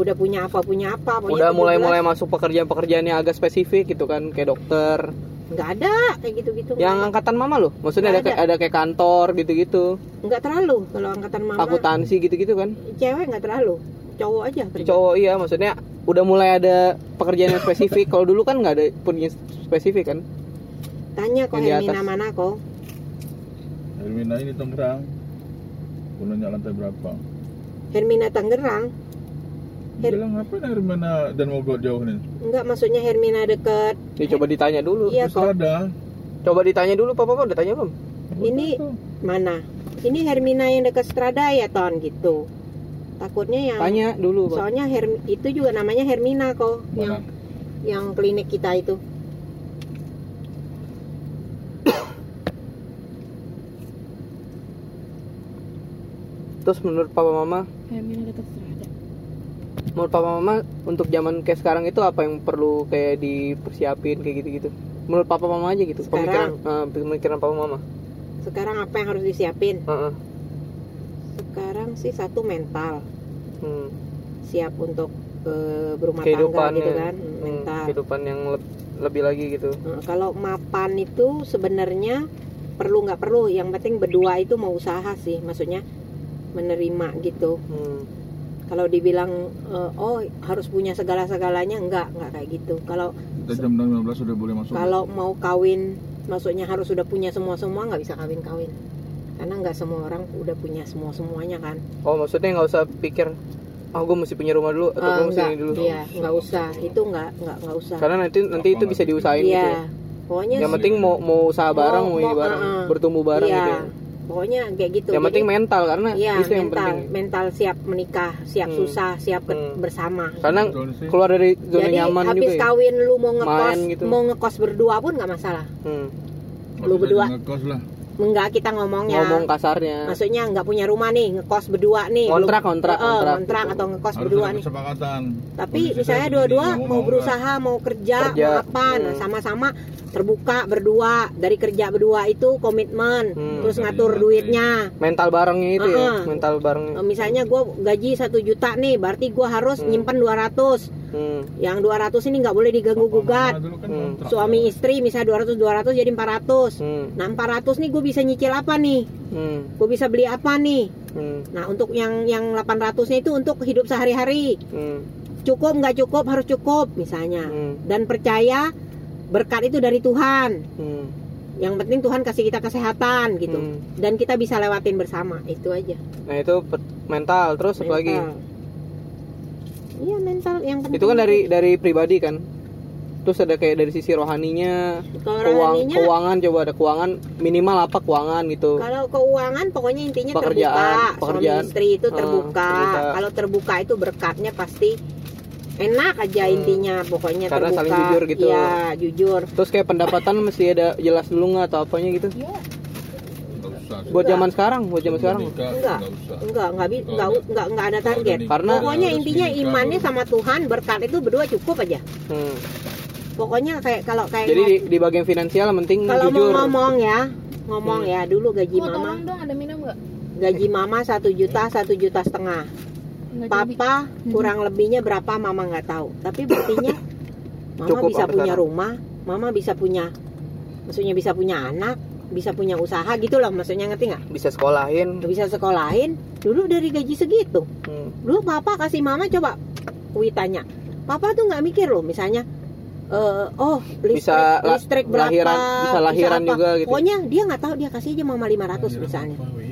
udah punya apa punya apa udah mulai 17 mulai masuk pekerjaan-pekerjaan yang agak spesifik gitu kan kayak dokter. Nggak ada kayak gitu-gitu nggak yang ada. angkatan mama loh maksudnya ada Nggak kayak ada. kayak kantor gitu-gitu. Nggak terlalu kalau angkatan mama. Akuntansi gitu-gitu kan? Cewek nggak terlalu cowok aja kerja. cowok iya maksudnya udah mulai ada pekerjaan yang spesifik. Kalau dulu kan nggak ada punya spesifik kan? Tanya kok Yang di Hermina atas. mana kok. Hermina ini Tangerang. Gunanya lantai berapa? Hermina Tangerang Bilang ngapain dari mana dan mau jauh nih? enggak maksudnya Hermina deket Ya coba ditanya dulu. Iya, Terus ada. Coba ditanya dulu Papa Papa udah tanya belum? ini mana ini Hermina yang dekat Strada ya ton gitu takutnya yang Tanya dulu, Pak. soalnya Her- itu juga namanya Hermina kok yang Mana? yang klinik kita itu Terus menurut Papa Mama, Hermina dekat Serada. Menurut Papa Mama untuk zaman kayak sekarang itu apa yang perlu kayak dipersiapin kayak gitu-gitu? Menurut Papa Mama aja gitu. Sekarang? Pemikiran, eh, pemikiran Papa Mama. sekarang apa yang harus disiapin Heeh. sekarang sih satu mental Hmm. siap untuk eh, berumah tangga Kehidupan gitu ya. kan Hmm, mental kehidupan yang leb- lebih lagi gitu. Nah, kalau mapan itu sebenarnya perlu nggak perlu yang penting berdua itu mau usaha sih maksudnya menerima gitu Hmm. Kalau dibilang eh, oh harus punya segala segalanya enggak enggak kayak gitu kalau Kita jam 15 sudah boleh masuk. kalau mau kawin maksudnya harus sudah punya semua semua nggak bisa kawin kawin karena nggak semua orang udah punya semua semuanya kan Oh, maksudnya nggak usah pikir oh gue mesti punya rumah dulu atau Eh, gue mesti enggak ini dulu. iya nggak usah itu nggak nggak nggak usah Karena nanti nanti itu bisa diusahain gitu. iya ya. pokoknya Yang penting mau mau usaha bareng, Mau- mau, ini bareng, uh-uh. bertumbuh bareng iya gitu. ya. Pokoknya kayak gitu Yang penting mental karena Iya, itu yang mental, penting. mental siap menikah, siap Hmm. susah, siap ke- Hmm. bersama. Karena sih. keluar dari zona Jadi nyaman habis juga ya. kawin lu mau ngekos, gitu. mau ngekos berdua pun nggak masalah. Hmm. lu berdua. Ngekos lah. Enggak kita ngomongnya. Ngomong kasarnya. Maksudnya nggak punya rumah nih, ngekos berdua nih. Kontrak, belum- kontrak, Eh, kontrak kontrak gitu. atau ngekos Harus berdua nih. kesepakatan. Tapi Kondisi misalnya saya dua-dua mau nggak? berusaha, mau kerja, Kerja. mau apa, nah Hmm. sama-sama terbuka berdua dari kerja berdua itu komitmen, Hmm. terus ngatur duitnya. Mental barengnya itu ya, Uh-uh. mental barengnya. Eh, Misalnya gue gaji satu juta nih, berarti gue harus Hmm. nyimpen 200 Hmm. Yang 200 ini nggak boleh diganggu gugat. kan Hmm. Suami istri misalnya 200 200 jadi 400. Hmm. Nah, 400 nih gue bisa nyicil apa nih? Hmm. Gue bisa beli apa nih? Hmm. Nah, untuk yang yang 800-nya itu untuk hidup sehari-hari. Hmm. Cukup nggak cukup harus cukup misalnya. Hmm. Dan percaya berkat itu dari Tuhan. Hmm. Yang penting Tuhan kasih kita kesehatan gitu. Hmm. Dan kita bisa lewatin bersama. Itu aja. Nah itu mental terus apa lagi? Iya, mental yang penting. Itu kan dari dari pribadi kan. Terus ada kayak dari sisi rohaninya, Kalau keuang, rohaninya- keuangan coba ada keuangan minimal apa keuangan gitu. Kalau keuangan pokoknya intinya Pekerjaan, terbuka, pekerjaan. suami istri itu Ah, terbuka. terbuka. Kalau terbuka itu berkatnya pasti enak aja Hmm. intinya pokoknya Karena terbuka. saling jujur gitu. Iya, jujur. Terus kayak pendapatan mesti ada jelas dulu nggak atau apanya gitu. Iya. Buat Enggak. zaman sekarang, buat zaman sekarang. Enggak. Enggak, enggak Kalau enggak ada- enggak enggak ada target. Karena- Pokoknya intinya imannya sama Tuhan, berkat itu berdua cukup aja. Hmm. Pokoknya kayak kalau kayak Jadi di, di bagian finansial yang penting kalau mau ngomong ya, ngomong Hmm. ya dulu gaji Kok mama, tolong dong ada minum gaji mama satu juta, satu juta setengah. Nggak jadi. Papa kurang lebihnya berapa mama nggak tahu. Tapi buktinya mama Cukup bisa punya sekarang. rumah, mama bisa punya, maksudnya bisa punya anak, bisa punya usaha gitu loh. Maksudnya ngerti nggak? Bisa sekolahin. Bisa sekolahin. Dulu dari gaji segitu. Hmm. Dulu papa kasih mama coba, Wi tanya, papa tuh nggak mikir loh. Misalnya, eh, oh listrik, Bisa listrik berapa? lahiran- bisa lahiran apa. juga gitu. Pokoknya dia nggak tahu dia kasih aja mama 500 Lahiran misalnya. apa, Wi?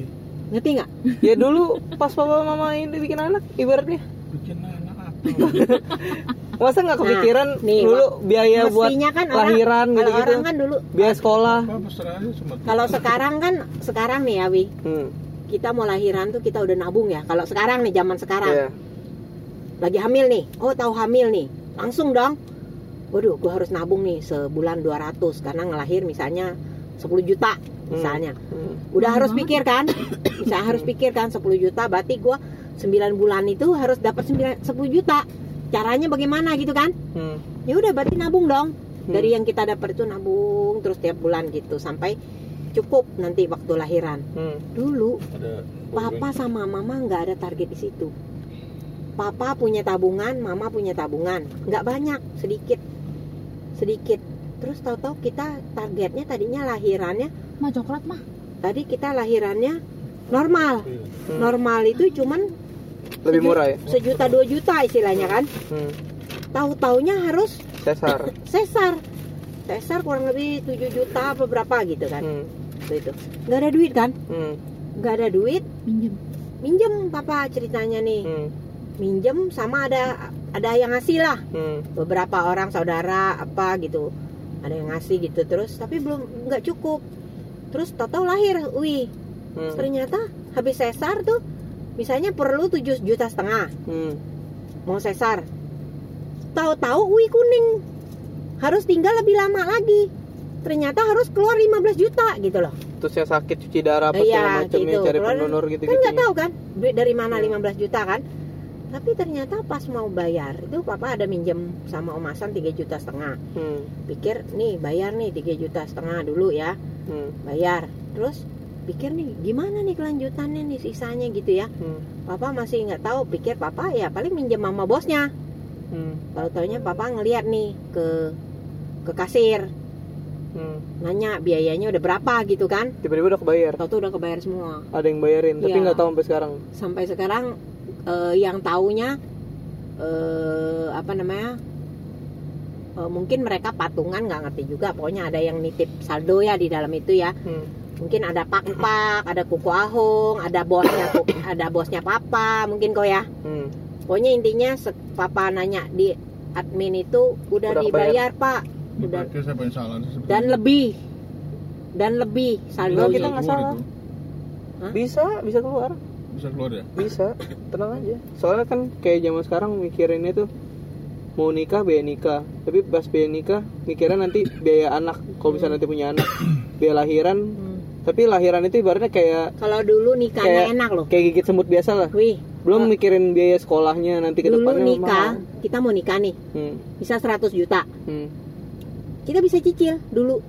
Ngerti nggak? Ya dulu pas papa mama ini bikin anak ibaratnya. Bikin anak apa? Masa nggak Nah, kepikiran nih, dulu biaya buat kan orang, lahiran kalau gitu-gitu. orang kan dulu biaya sekolah. Kalau sekarang kan sekarang nih ya Wi, Hmm. kita mau lahiran tuh kita udah nabung ya. Kalau sekarang nih zaman sekarang Iya. lagi hamil nih, oh tahu hamil nih, langsung dong. Waduh, gua harus nabung nih sebulan 200 karena ngelahir misalnya 10 juta misalnya. Hmm. Udah harus pikir kan? Misalnya harus pikir kan 10 juta berarti gua 9 bulan itu harus dapat 9 10 juta. Caranya bagaimana gitu kan? Hmm. Ya udah berarti nabung dong. Hmm. Dari yang kita dapat itu nabung terus tiap bulan gitu sampai cukup nanti waktu lahiran. Hmm. Dulu Ada Papa sama mama nggak ada target di situ. Papa punya tabungan, mama punya tabungan, nggak banyak, sedikit, sedikit. Terus tahu-tahu kita targetnya tadinya lahirannya, Mah coklat mah. tadi kita lahirannya normal, Hmm. normal itu cuman Lebih murah ya. sejuta dua juta istilahnya kan. Hmm. Tahu-taunya harus Sesar. sesar, sesar kurang lebih 7 juta apa berapa gitu kan, Hmm. itu. Nggak ada duit kan? Hmm. Nggak ada duit, Pinjam. minjem papa ceritanya nih Hmm. minjem sama ada ada yang ngasih lah Hmm. beberapa orang saudara apa gitu ada yang ngasih gitu terus tapi belum nggak cukup terus tahu lahir wih Hmm. ternyata habis sesar tuh misalnya perlu 7 juta setengah Hmm. mau sesar tahu-tahu wih kuning harus tinggal lebih lama lagi ternyata harus keluar 15 juta gitu loh Terus yang sakit cuci darah apa Iya, segala macam gitu. ya cari Keluar- pendonor gitu kan gitu. nggak tahu kan duit dari mana Hmm. 15 juta kan tapi ternyata pas mau bayar itu papa ada minjem sama Om Hasan 3 juta setengah Hmm. pikir nih bayar nih 3 juta setengah dulu ya Hmm. bayar terus pikir nih gimana nih kelanjutannya nih sisanya gitu ya Hmm. papa masih nggak tahu pikir papa ya paling minjem sama bosnya Hmm. kalau taunya papa ngeliat nih ke ke kasir Hmm. nanya biayanya udah berapa gitu kan Tiba-tiba udah kebayar. tau tuh udah kebayar semua Ada yang bayarin, tapi Iya. nggak tahu sampai sekarang. sampai sekarang eh, yang taunya eh, apa namanya eh, mungkin mereka patungan nggak ngerti juga pokoknya ada yang nitip saldo ya di dalam itu ya Hmm. Mungkin ada pak-pak ada kuku ahong ada bosnya ada bosnya papa mungkin kok ya Hmm. pokoknya intinya papa nanya di admin itu udah, Udah dibayar pak udah dan lebih dan lebih saldonya kita nggak salah. itu. Hah? Bisa, bisa keluar. Bisa keluar ya? Bisa, tenang aja. Soalnya kan kayak zaman sekarang mikirinnya tuh mau nikah biaya nikah, tapi pas biaya nikah mikirnya nanti biaya anak. Kalau bisa nanti punya anak, biaya lahiran. Tapi lahiran itu ibaratnya kayak kalau dulu nikahnya Kayak- enak loh kayak gigit semut biasa lah. wih Belum mikirin biaya sekolahnya nanti ke dulu depannya nikah mahal. kita mau nikah nih Hmm. bisa 100 juta Hmm. kita bisa cicil dulu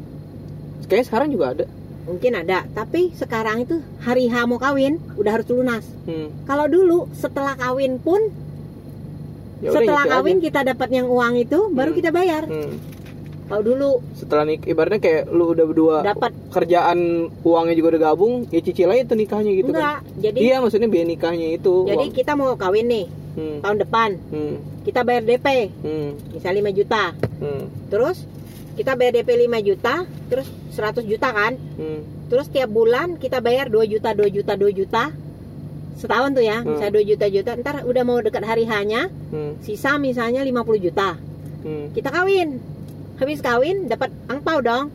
Kayaknya sekarang juga ada. mungkin ada tapi sekarang itu hari H mau kawin udah harus lunas Hmm. kalau dulu setelah kawin pun Ya udah, setelah nyicil kawin aja. kita dapat yang uang itu baru Hmm. kita bayar Hmm. Kalau dulu Setelah nik, ibaratnya kayak lu udah berdua dapat kerjaan uangnya juga udah gabung, ya cicil aja tuh nikahnya gitu kan. enggak jadi Iya, maksudnya biaya nikahnya itu. jadi uang. kita mau kawin nih Hmm. tahun depan Hmm. kita bayar DP Hmm. misal 5 juta Hmm. terus kita bayar DP 5 juta terus 100 juta kan Hmm. terus tiap bulan kita bayar 2 juta 2 juta 2 juta setahun tuh ya Hmm. misalnya 2 juta juta ntar udah mau dekat hari hanya Hmm. sisa misalnya 50 juta Hmm. kita kawin habis kawin dapat angpau dong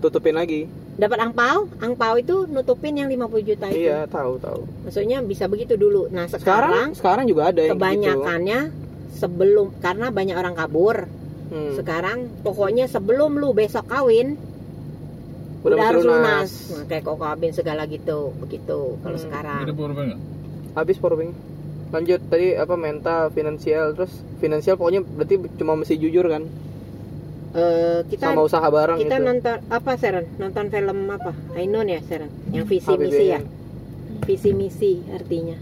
Tutupin lagi. dapat angpau angpau itu nutupin yang 50 juta itu Iya, tahu tahu. maksudnya bisa begitu dulu nah Sekarang sekarang, sekarang juga ada yang kebanyakannya sebelum karena banyak orang kabur gitu. Hmm. sekarang pokoknya sebelum lu besok kawin Udah udah, harus lunas. lunas nah, kayak kok kawin segala gitu begitu kalau Hmm. sekarang Ada powerbank nggak? Habis powerbank. Lanjut tadi apa mental, finansial, terus finansial pokoknya berarti cuma mesti jujur kan Eh, kita sama usaha barang kita gitu. nonton apa Seren nonton film apa Ainun ya Seren yang visi HBBN. misi ya visi misi artinya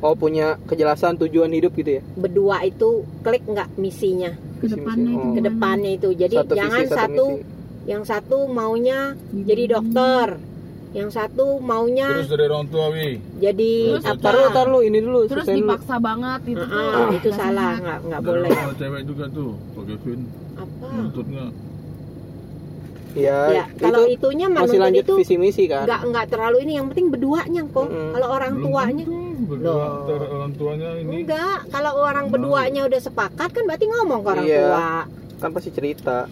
Oh, punya kejelasan tujuan hidup gitu ya. berdua itu klik nggak misinya. Ke depannya itu Oh. ke depannya itu jadi Satu jangan visi, satu misi. yang satu maunya jadi dokter yang satu maunya Terus dari orang tua, wi. jadi Terus apa Taruh, taruh ini dulu. terus selesain dulu. dipaksa banget itu tuh ah, itu nggak salah nggak nggak boleh tua cewek juga tuh, Pak Kevin. apa Nuntut nggak? Ya, ya kalau itu itunya mah masih lanjut itu visi misi kan. nggak nggak terlalu ini yang penting berduanya kok Mm-mm. kalau orang Belum tuanya berdua antara orang tuanya ini. enggak kalau orang berduanya udah sepakat kan berarti ngomong ke orang Iya. tua Kan pasti cerita.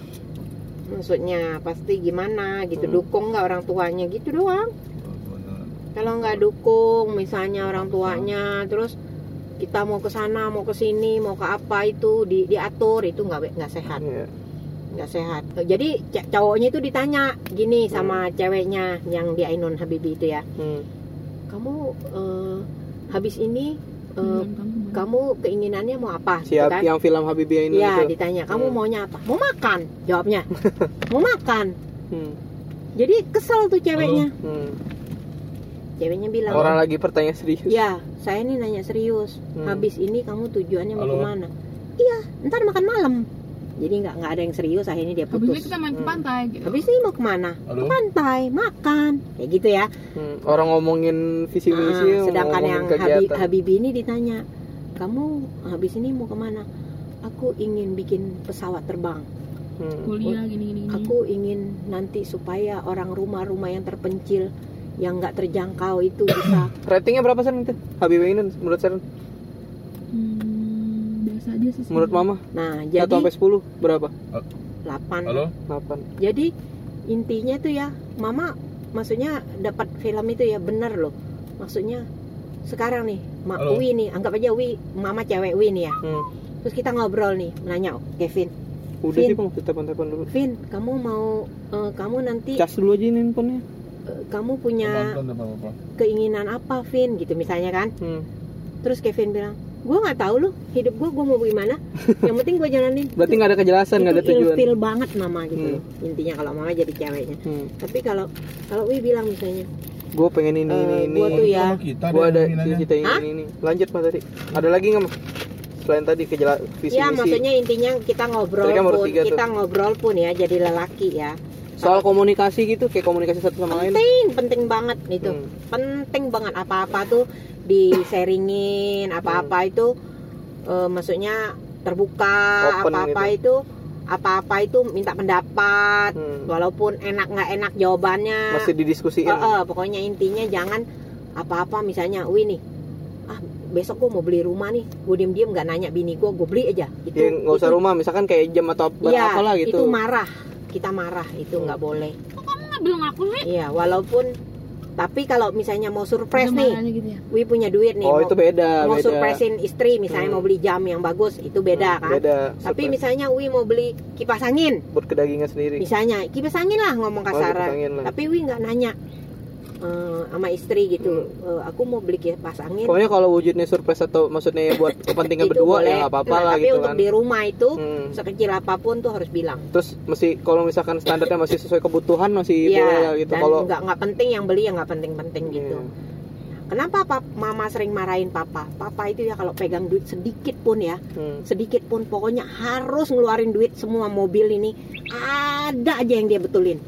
Maksudnya pasti gimana gitu Hmm. dukung nggak orang tuanya gitu doang kalau nggak dukung misalnya orang tuanya terus kita mau ke sana mau ke sini mau ke apa itu di, diatur itu nggak nggak sehat Iya. nggak sehat jadi cowoknya itu ditanya gini sama ceweknya yang di Ainun Habibi itu ya Hmm. kamu eh, habis ini eh, Dengan kamu. kamu keinginannya mau apa gitu Siap kan yang film Habibie ini ya itu. ditanya kamu Hmm. maunya apa mau makan jawabnya mau makan Hmm. jadi kesel tuh ceweknya Hmm. ceweknya bilang Orang lagi pertanyaan serius. ya saya ini nanya serius Hmm. habis ini kamu tujuannya mau ke mana iya ntar makan malam jadi nggak nggak ada yang serius akhirnya dia habis ini putus kita main ke Hmm. pantai gitu habis ini mau ke mana Halo? pantai makan kayak gitu ya Hmm. Orang ngomongin visi misi, Ah, sedangkan yang Habib, kegiatan. Habibi ini ditanya kamu habis ini mau ke mana? Aku ingin bikin pesawat terbang. Hmm. kuliah gini gini gini. aku ingin nanti supaya orang rumah-rumah yang terpencil yang nggak terjangkau itu bisa ratingnya berapa sih itu? Habibie ini menurut Seren Hmm, biasa aja sih. menurut mama? Nah 1 jadi sampai 10 berapa? 8 halo? 8 jadi intinya tuh ya mama maksudnya dapat film itu ya benar loh. Maksudnya sekarang nih mak Halo. Wi nih anggap aja Wi mama cewek Wi nih ya hmm. terus kita ngobrol nih nanya "Oh, Kevin udah Vin. sih bang telepon-telepon dulu Vin kamu mau eh, kamu nanti cas dulu aja ini handphonenya eh, kamu punya nonton apa apa keinginan apa Vin gitu misalnya kan hmm. terus Kevin bilang gue nggak tahu loh hidup gue gue mau gimana yang penting gue jalanin berarti nggak ada kejelasan nggak ada itu tujuan ilfil banget mama gitu Hmm. loh intinya kalau mama jadi ceweknya hmm. tapi kalau kalau Wi bilang misalnya gue pengen ini ini Eh, ini. gua tuh ya. kita gue ada cita-cita ini, ini ini. Lanjut mas tadi ada lagi nggak mas? Selain tadi kejela visi ya misi. maksudnya intinya kita ngobrol kan pun tiga tuh. kita ngobrol pun ya jadi lelaki ya. Soal komunikasi gitu kayak komunikasi satu sama lain. Penting penting banget itu Hmm. penting banget apa-apa tuh di sharingin apa-apa Hmm. itu eh, maksudnya terbuka Open apa-apa gitu. itu apa-apa itu minta pendapat. Hmm. walaupun enak nggak enak jawabannya. Masih didiskusiin. Eh, eh, pokoknya intinya jangan apa-apa. Misalnya wih nih ah besok gue mau beli rumah nih. Gue diem-diem nggak nanya bini gue gue beli aja. Itu ya nggak usah itu- rumah misalkan kayak jam atau apa Iya, apalah gitu. itu marah. Kita marah itu nggak boleh. Kamu nggak bilang aku sih? iya walaupun tapi kalau misalnya mau surprise nih gitu ya. Wi punya duit nih oh mau, itu beda mau beda surprisein istri misalnya Hmm. mau beli jam yang bagus itu beda Hmm, kan beda tapi misalnya Wi mau beli kipas angin buat kedagingan sendiri misalnya kipas angin lah ngomong Oh, kasaran angin lah. tapi Wi nggak nanya eh, sama istri gitu "Eh, aku mau beli kipas angin. Pokoknya kalau wujudnya surprise atau maksudnya buat kepentingan berdua boleh. ya nggak apa-apa Nah, lah tapi gitu untuk kan. di rumah itu Hmm. sekecil apa pun tuh harus bilang. Terus mesti kalau misalkan standarnya masih sesuai kebutuhan masih Iya, boleh lah gitu. dan kalau nggak nggak penting yang beli yang nggak penting-penting gitu. Iya. kenapa pap, mama sering marahin papa? Papa itu ya kalau pegang duit sedikit pun ya Hmm. sedikit pun pokoknya harus ngeluarin duit semua mobil ini. Ada aja yang dia betulin.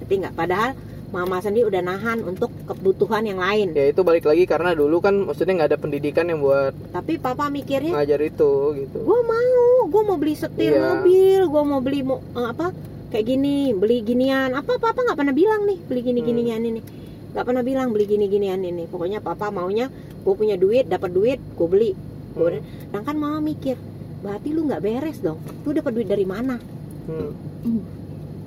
Ngerti nggak? Padahal mama sendiri udah nahan untuk kebutuhan yang lain. Ya itu balik lagi karena dulu kan maksudnya nggak ada pendidikan yang buat tapi papa mikirnya ngajar itu gitu. Gue mau gue mau beli setir Iya. mobil gue mau beli mo- eh, apa kayak gini beli ginian. Apa papa nggak pernah bilang nih beli gini Hmm. ginian ini nggak pernah bilang beli gini ginian ini pokoknya papa maunya gue punya duit dapat duit gue beli. Gua- Hmm. sedangkan mama mikir berarti lu nggak beres dong? Lu dapat duit dari mana? Hmm.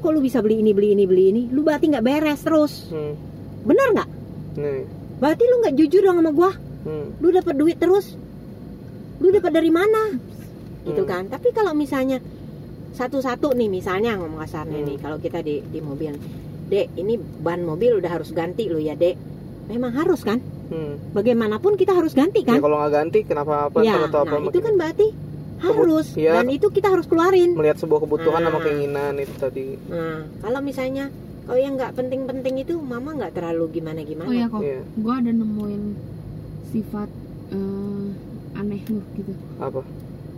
Kok lu bisa beli ini beli ini beli ini lu berarti nggak beres terus Hmm. bener nggak Nih. berarti lu nggak jujur dong sama gua Hmm. lu dapat duit terus lu dapat dari mana gitu Hmm. kan tapi kalau misalnya satu-satu nih misalnya ngomong kasarnya Hmm. nih kalau kita di di mobil dek ini ban mobil udah harus ganti lo ya dek memang harus kan Hmm. bagaimanapun kita harus ganti Ya kan kalau nggak ganti kenapa apa ya atau apa nah itu kan berarti harus iya. dan itu kita harus keluarin melihat sebuah kebutuhan sama Ah. keinginan itu tadi nah kalau misalnya kalau yang nggak penting-penting itu mama nggak terlalu gimana-gimana Oh ya kok, Iya. gue ada nemuin sifat eh, aneh lu gitu. apa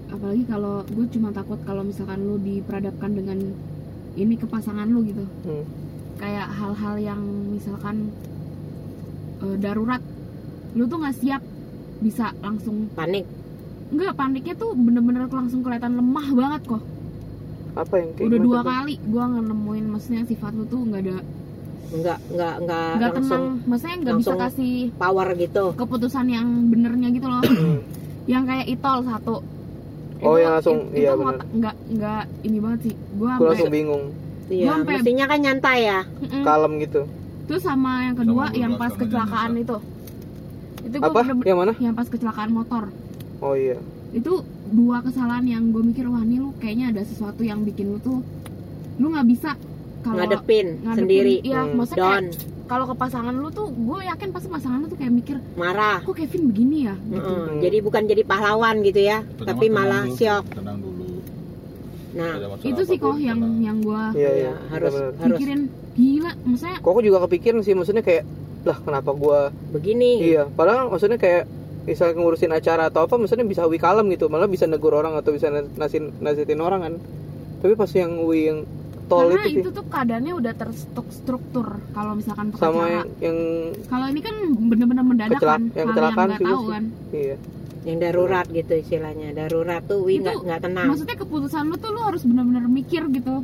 Apalagi kalau gue cuma takut kalau misalkan lu diperadapkan dengan ini ke pasangan lu gitu. Hmm. Kayak hal-hal yang misalkan eh, darurat, lu tuh nggak siap bisa langsung panik Enggak, paniknya tuh bener-bener langsung kelihatan lemah banget kok. apa yang kayak Udah dua tuh? kali gue nemuin maksudnya sifat lu tuh nggak ada nggak nggak nggak nggak langsung tenang, maksudnya nggak bisa kasih power gitu keputusan yang benernya gitu loh. Hmm. yang kayak itol satu. Oh, yang langsung- itu iya, ngotak- bener. nggak nggak ini banget sih. Gue gue langsung bingung iya Gua sampai- mestinya kan nyantai ya kalem gitu Terus sama yang kedua Sama yang pas kecelakaan itu. Itu gue apa yang mana yang pas kecelakaan motor. Oh iya. Itu dua kesalahan yang gue mikir wah nih lu kayaknya ada sesuatu yang bikin lu tuh lu nggak bisa kalau ngadepin, ngadepin- sendiri. Iya, Hmm. maksudnya kalau ke pasangan lu tuh gue yakin pasti pasangan lu tuh kayak mikir marah. Kok Kevin begini ya? Gitu. Mm-mm. Hmm. jadi bukan jadi pahlawan gitu ya Pertama tapi tenang malah dulu, syok tenang dulu. Nah itu sih kok yang tenang. yang gue iya Iya, iya harus harus. Pikirin. Gila maksudnya kok aku juga kepikiran sih maksudnya kayak lah kenapa gua begini. Iya padahal maksudnya kayak misalnya ngurusin acara atau apa maksudnya bisa wi kalem gitu. Malah bisa negur orang atau bisa nasin nasihatin orang kan. Tapi pas yang wi yang tol karena itu sih. itu tuh keadaannya udah terstruktur kalau misalkan sama pengacara yang, yang kalau ini kan bener-bener mendadak kan yang hal yang kecelakaan nggak juga tahu sih. kan. Iya. Yang darurat gitu istilahnya. Darurat tuh wi Itu nggak nggak tenang. maksudnya keputusan lu tuh lu harus bener-bener mikir gitu.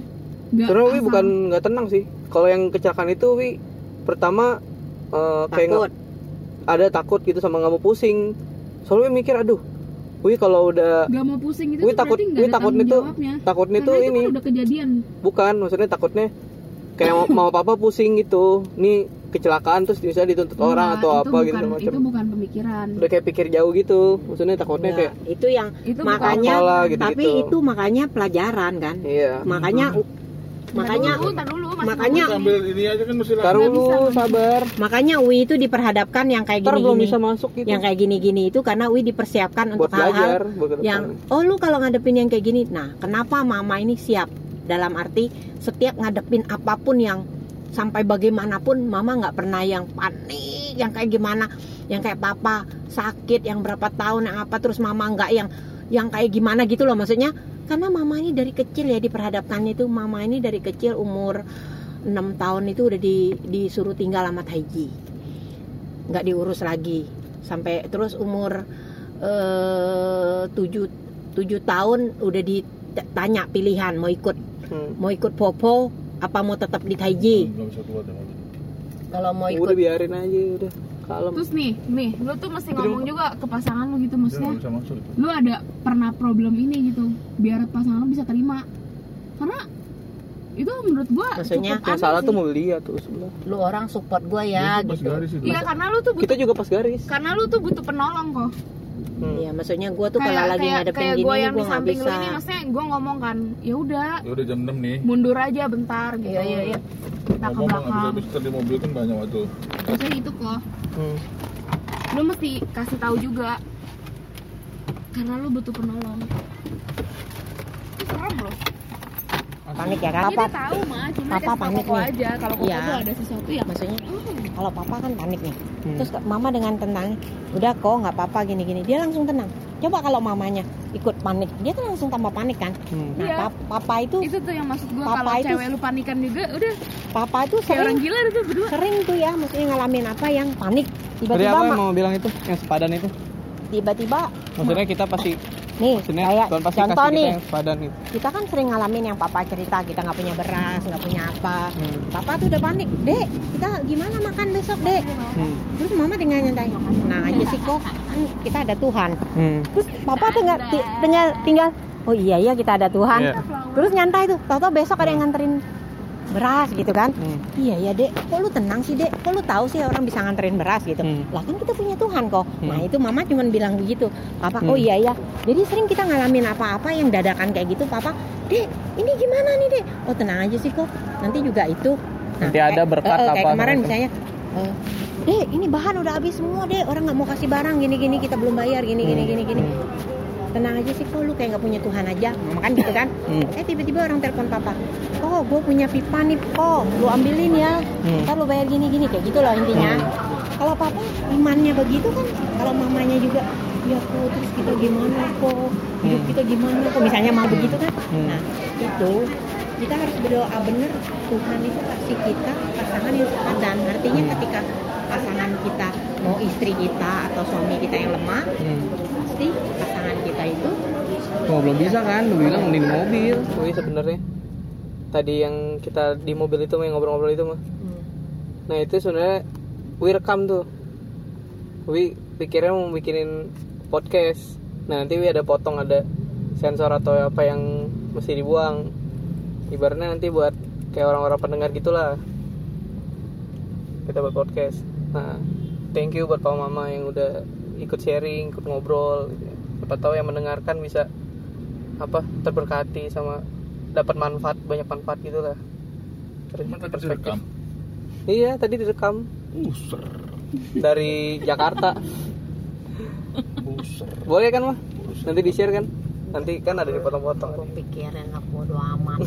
Nggak Sebenarnya wi bukan nggak tenang sih. Kalau yang kecelakaan itu wi pertama eh, kayak takut ada takut gitu sama nggak mau pusing. Soalnya mikir aduh Wih kalau udah Gak mau pusing itu Wih takut nggak Wih ada takutnya tuh takutnya Karena tuh itu ini. kan udah kejadian. bukan maksudnya takutnya kayak mau, mau papa pusing gitu. Nih kecelakaan terus bisa dituntut orang Enggak, atau apa bukan, gitu macam. Itu bukan pemikiran. udah kayak pikir jauh gitu maksudnya takutnya Ya, kayak itu yang Itu makanya Apalah, gitu-gitu. tapi itu makanya pelajaran kan. Iya. Makanya makanya dulu, dulu, makanya Sambil ini aja kan mesti taruh sabar. makanya Wi itu diperhadapkan yang kayak ntar belum bisa masuk gitu yang kayak gini-gini itu karena Wi dipersiapkan buat untuk hal-hal yang oh lu kalau ngadepin yang kayak gini nah kenapa mama ini siap? Dalam arti setiap ngadepin apa pun yang sampai bagaimanapun mama nggak pernah yang panik yang kayak gimana yang kayak papa sakit yang berapa tahun yang apa terus mama nggak yang yang kayak gimana gitu loh. Maksudnya karena mama ini dari kecil ya diperhadapkannya itu. Mama ini dari kecil umur 6 tahun itu udah di, disuruh tinggal sama Taiji. Nggak diurus lagi. Sampai terus umur eh, tujuh tujuh tahun udah ditanya pilihan mau ikut Hmm. mau ikut Popo apa mau tetap di Taiji. Mobil. kalau mau udah ikut biarin aja udah kalem Terus nih, nih, lu tuh mesti ngomong juga ke pasangan lu gitu maksudnya. Lu ada pernah problem ini gitu, biar pasangan lu bisa terima. Karena itu menurut gua Maksudnya, cukup yang aneh salah sih. tuh mobil dia tuh sebelah lu orang support gua ya pas gitu. Iya, karena lu tuh butuh kita juga pas garis karena lu tuh butuh penolong kok. Hmm. Iya, maksudnya gua tuh kalau kayak lagi kayak, ngadepin kayak gini gua nih, yang gua di samping bisa lu ini maksudnya gua ngomong kan, ya udah Ya udah jam 6 nih. mundur aja bentar gitu. Iya, iya, iya. Kita ke Ngomong belakang. habis di mobil kan banyak waktu. Maksudnya itu kok. Hmm. Lu mesti kasih tahu juga. Karena lu butuh penolong. Itu serem loh. Panik ya kan papa tahu mah, cuma Papa panik nih. aja. Kalau Iya. tuh ada sesuatu yang maksudnya kalau papa kan panik nih. Hmm. terus mama dengan tenang udah kok nggak apa-apa gini-gini. Dia langsung tenang. Coba kalau mamanya ikut panik dia kan langsung tambah panik kan? Hmm. nah pap- papa itu itu tuh yang maksud gua Papa kalau itu- cewek lu panikan juga udah. Papa itu kayak orang sering gila itu berdua. sering tuh ya maksudnya ngalamin apa yang panik. Tadi tiba-tiba apa yang ma- mau bilang itu? Yang sepadan itu? Tiba-tiba maksudnya kita pasti nih maksudnya kayak contoh nih kita gitu kita kan sering ngalamin yang papa cerita kita nggak punya beras nggak punya apa Hmm. papa tuh udah panik dek kita gimana makan besok dek Hmm. terus mama dengan nyantai nah aja sih kok kan kita ada Tuhan Hmm. terus papa tinggal ti- tinggal tinggal oh iya iya kita ada Tuhan Iya. terus nyantai tuh tau besok ada yang nganterin beras gitu kan? Hmm. iya ya dek. Kok lu tenang sih dek? Kok lu tahu sih orang bisa nganterin beras gitu? Hmm. lah kan kita punya Tuhan kok. Nah Hmm. itu mama cuman bilang begitu. Papa oh Hmm. iya ya jadi sering kita ngalamin apa-apa yang dadakan kayak gitu papa dek ini gimana nih dek? Oh tenang aja sih kok. Nanti juga itu. Nanti ada berkat eh, eh, kayak apa kemarin gitu. misalnya eh, dek ini bahan udah habis semua dek. Orang nggak mau kasih barang. Gini gini kita belum bayar. Gini gini gini gini tenang aja sih kok lu kayak nggak punya Tuhan aja. Mama kan gitu kan? Hmm. eh tiba-tiba orang telepon papa. Oh gue punya pipa nih. Kok lu ambilin ya. Hmm. ntar lu bayar gini gini. Kayak gitu loh intinya. Kalau papa imannya begitu kan? Kalau mamanya juga ya kok terus kita gimana kok? Hidup Hmm. kita gimana kok? Misalnya mau begitu kan? Hmm. nah itu kita harus berdoa bener Tuhan itu kasih kita pasangan yang sepadan artinya Hmm. ketika pasangan kita mau istri kita atau suami kita yang lemah Hmm. pasti pasangan kita itu Oh, belum bisa kan? Lu bilang mending mobil. Oh iya sebenarnya. Tadi yang kita di mobil itu yang ngobrol-ngobrol itu mah. hmm, Nah itu sebenarnya Wi rekam tuh. Wi pikirnya mau bikinin podcast. Nah nanti Wi ada potong ada sensor atau apa yang mesti dibuang. Ibaratnya nanti buat kayak orang-orang pendengar gitulah. Kita buat podcast. Nah thank you buat papa mama yang udah ikut sharing, ikut ngobrol. Gitu. Siapa tahu yang mendengarkan bisa apa terberkati sama dapat manfaat banyak manfaat gitulah. Dari tadi perspektif. direkam. Iya tadi direkam Buser. dari Jakarta. Buser. Boleh kan mah? Buser. Nanti di share kan? Nanti kan ada dipotong-potong. gue pikirin aku bodo amat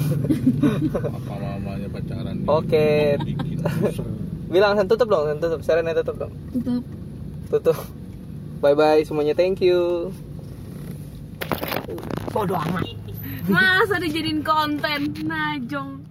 Apa mamanya pacaran? Oke. Buser. Bilang San tutup dong, San tutup. Serena tutup dong. tutup Tutup. Bye bye semuanya. Thank you. bodo amat masa dijadiin konten najong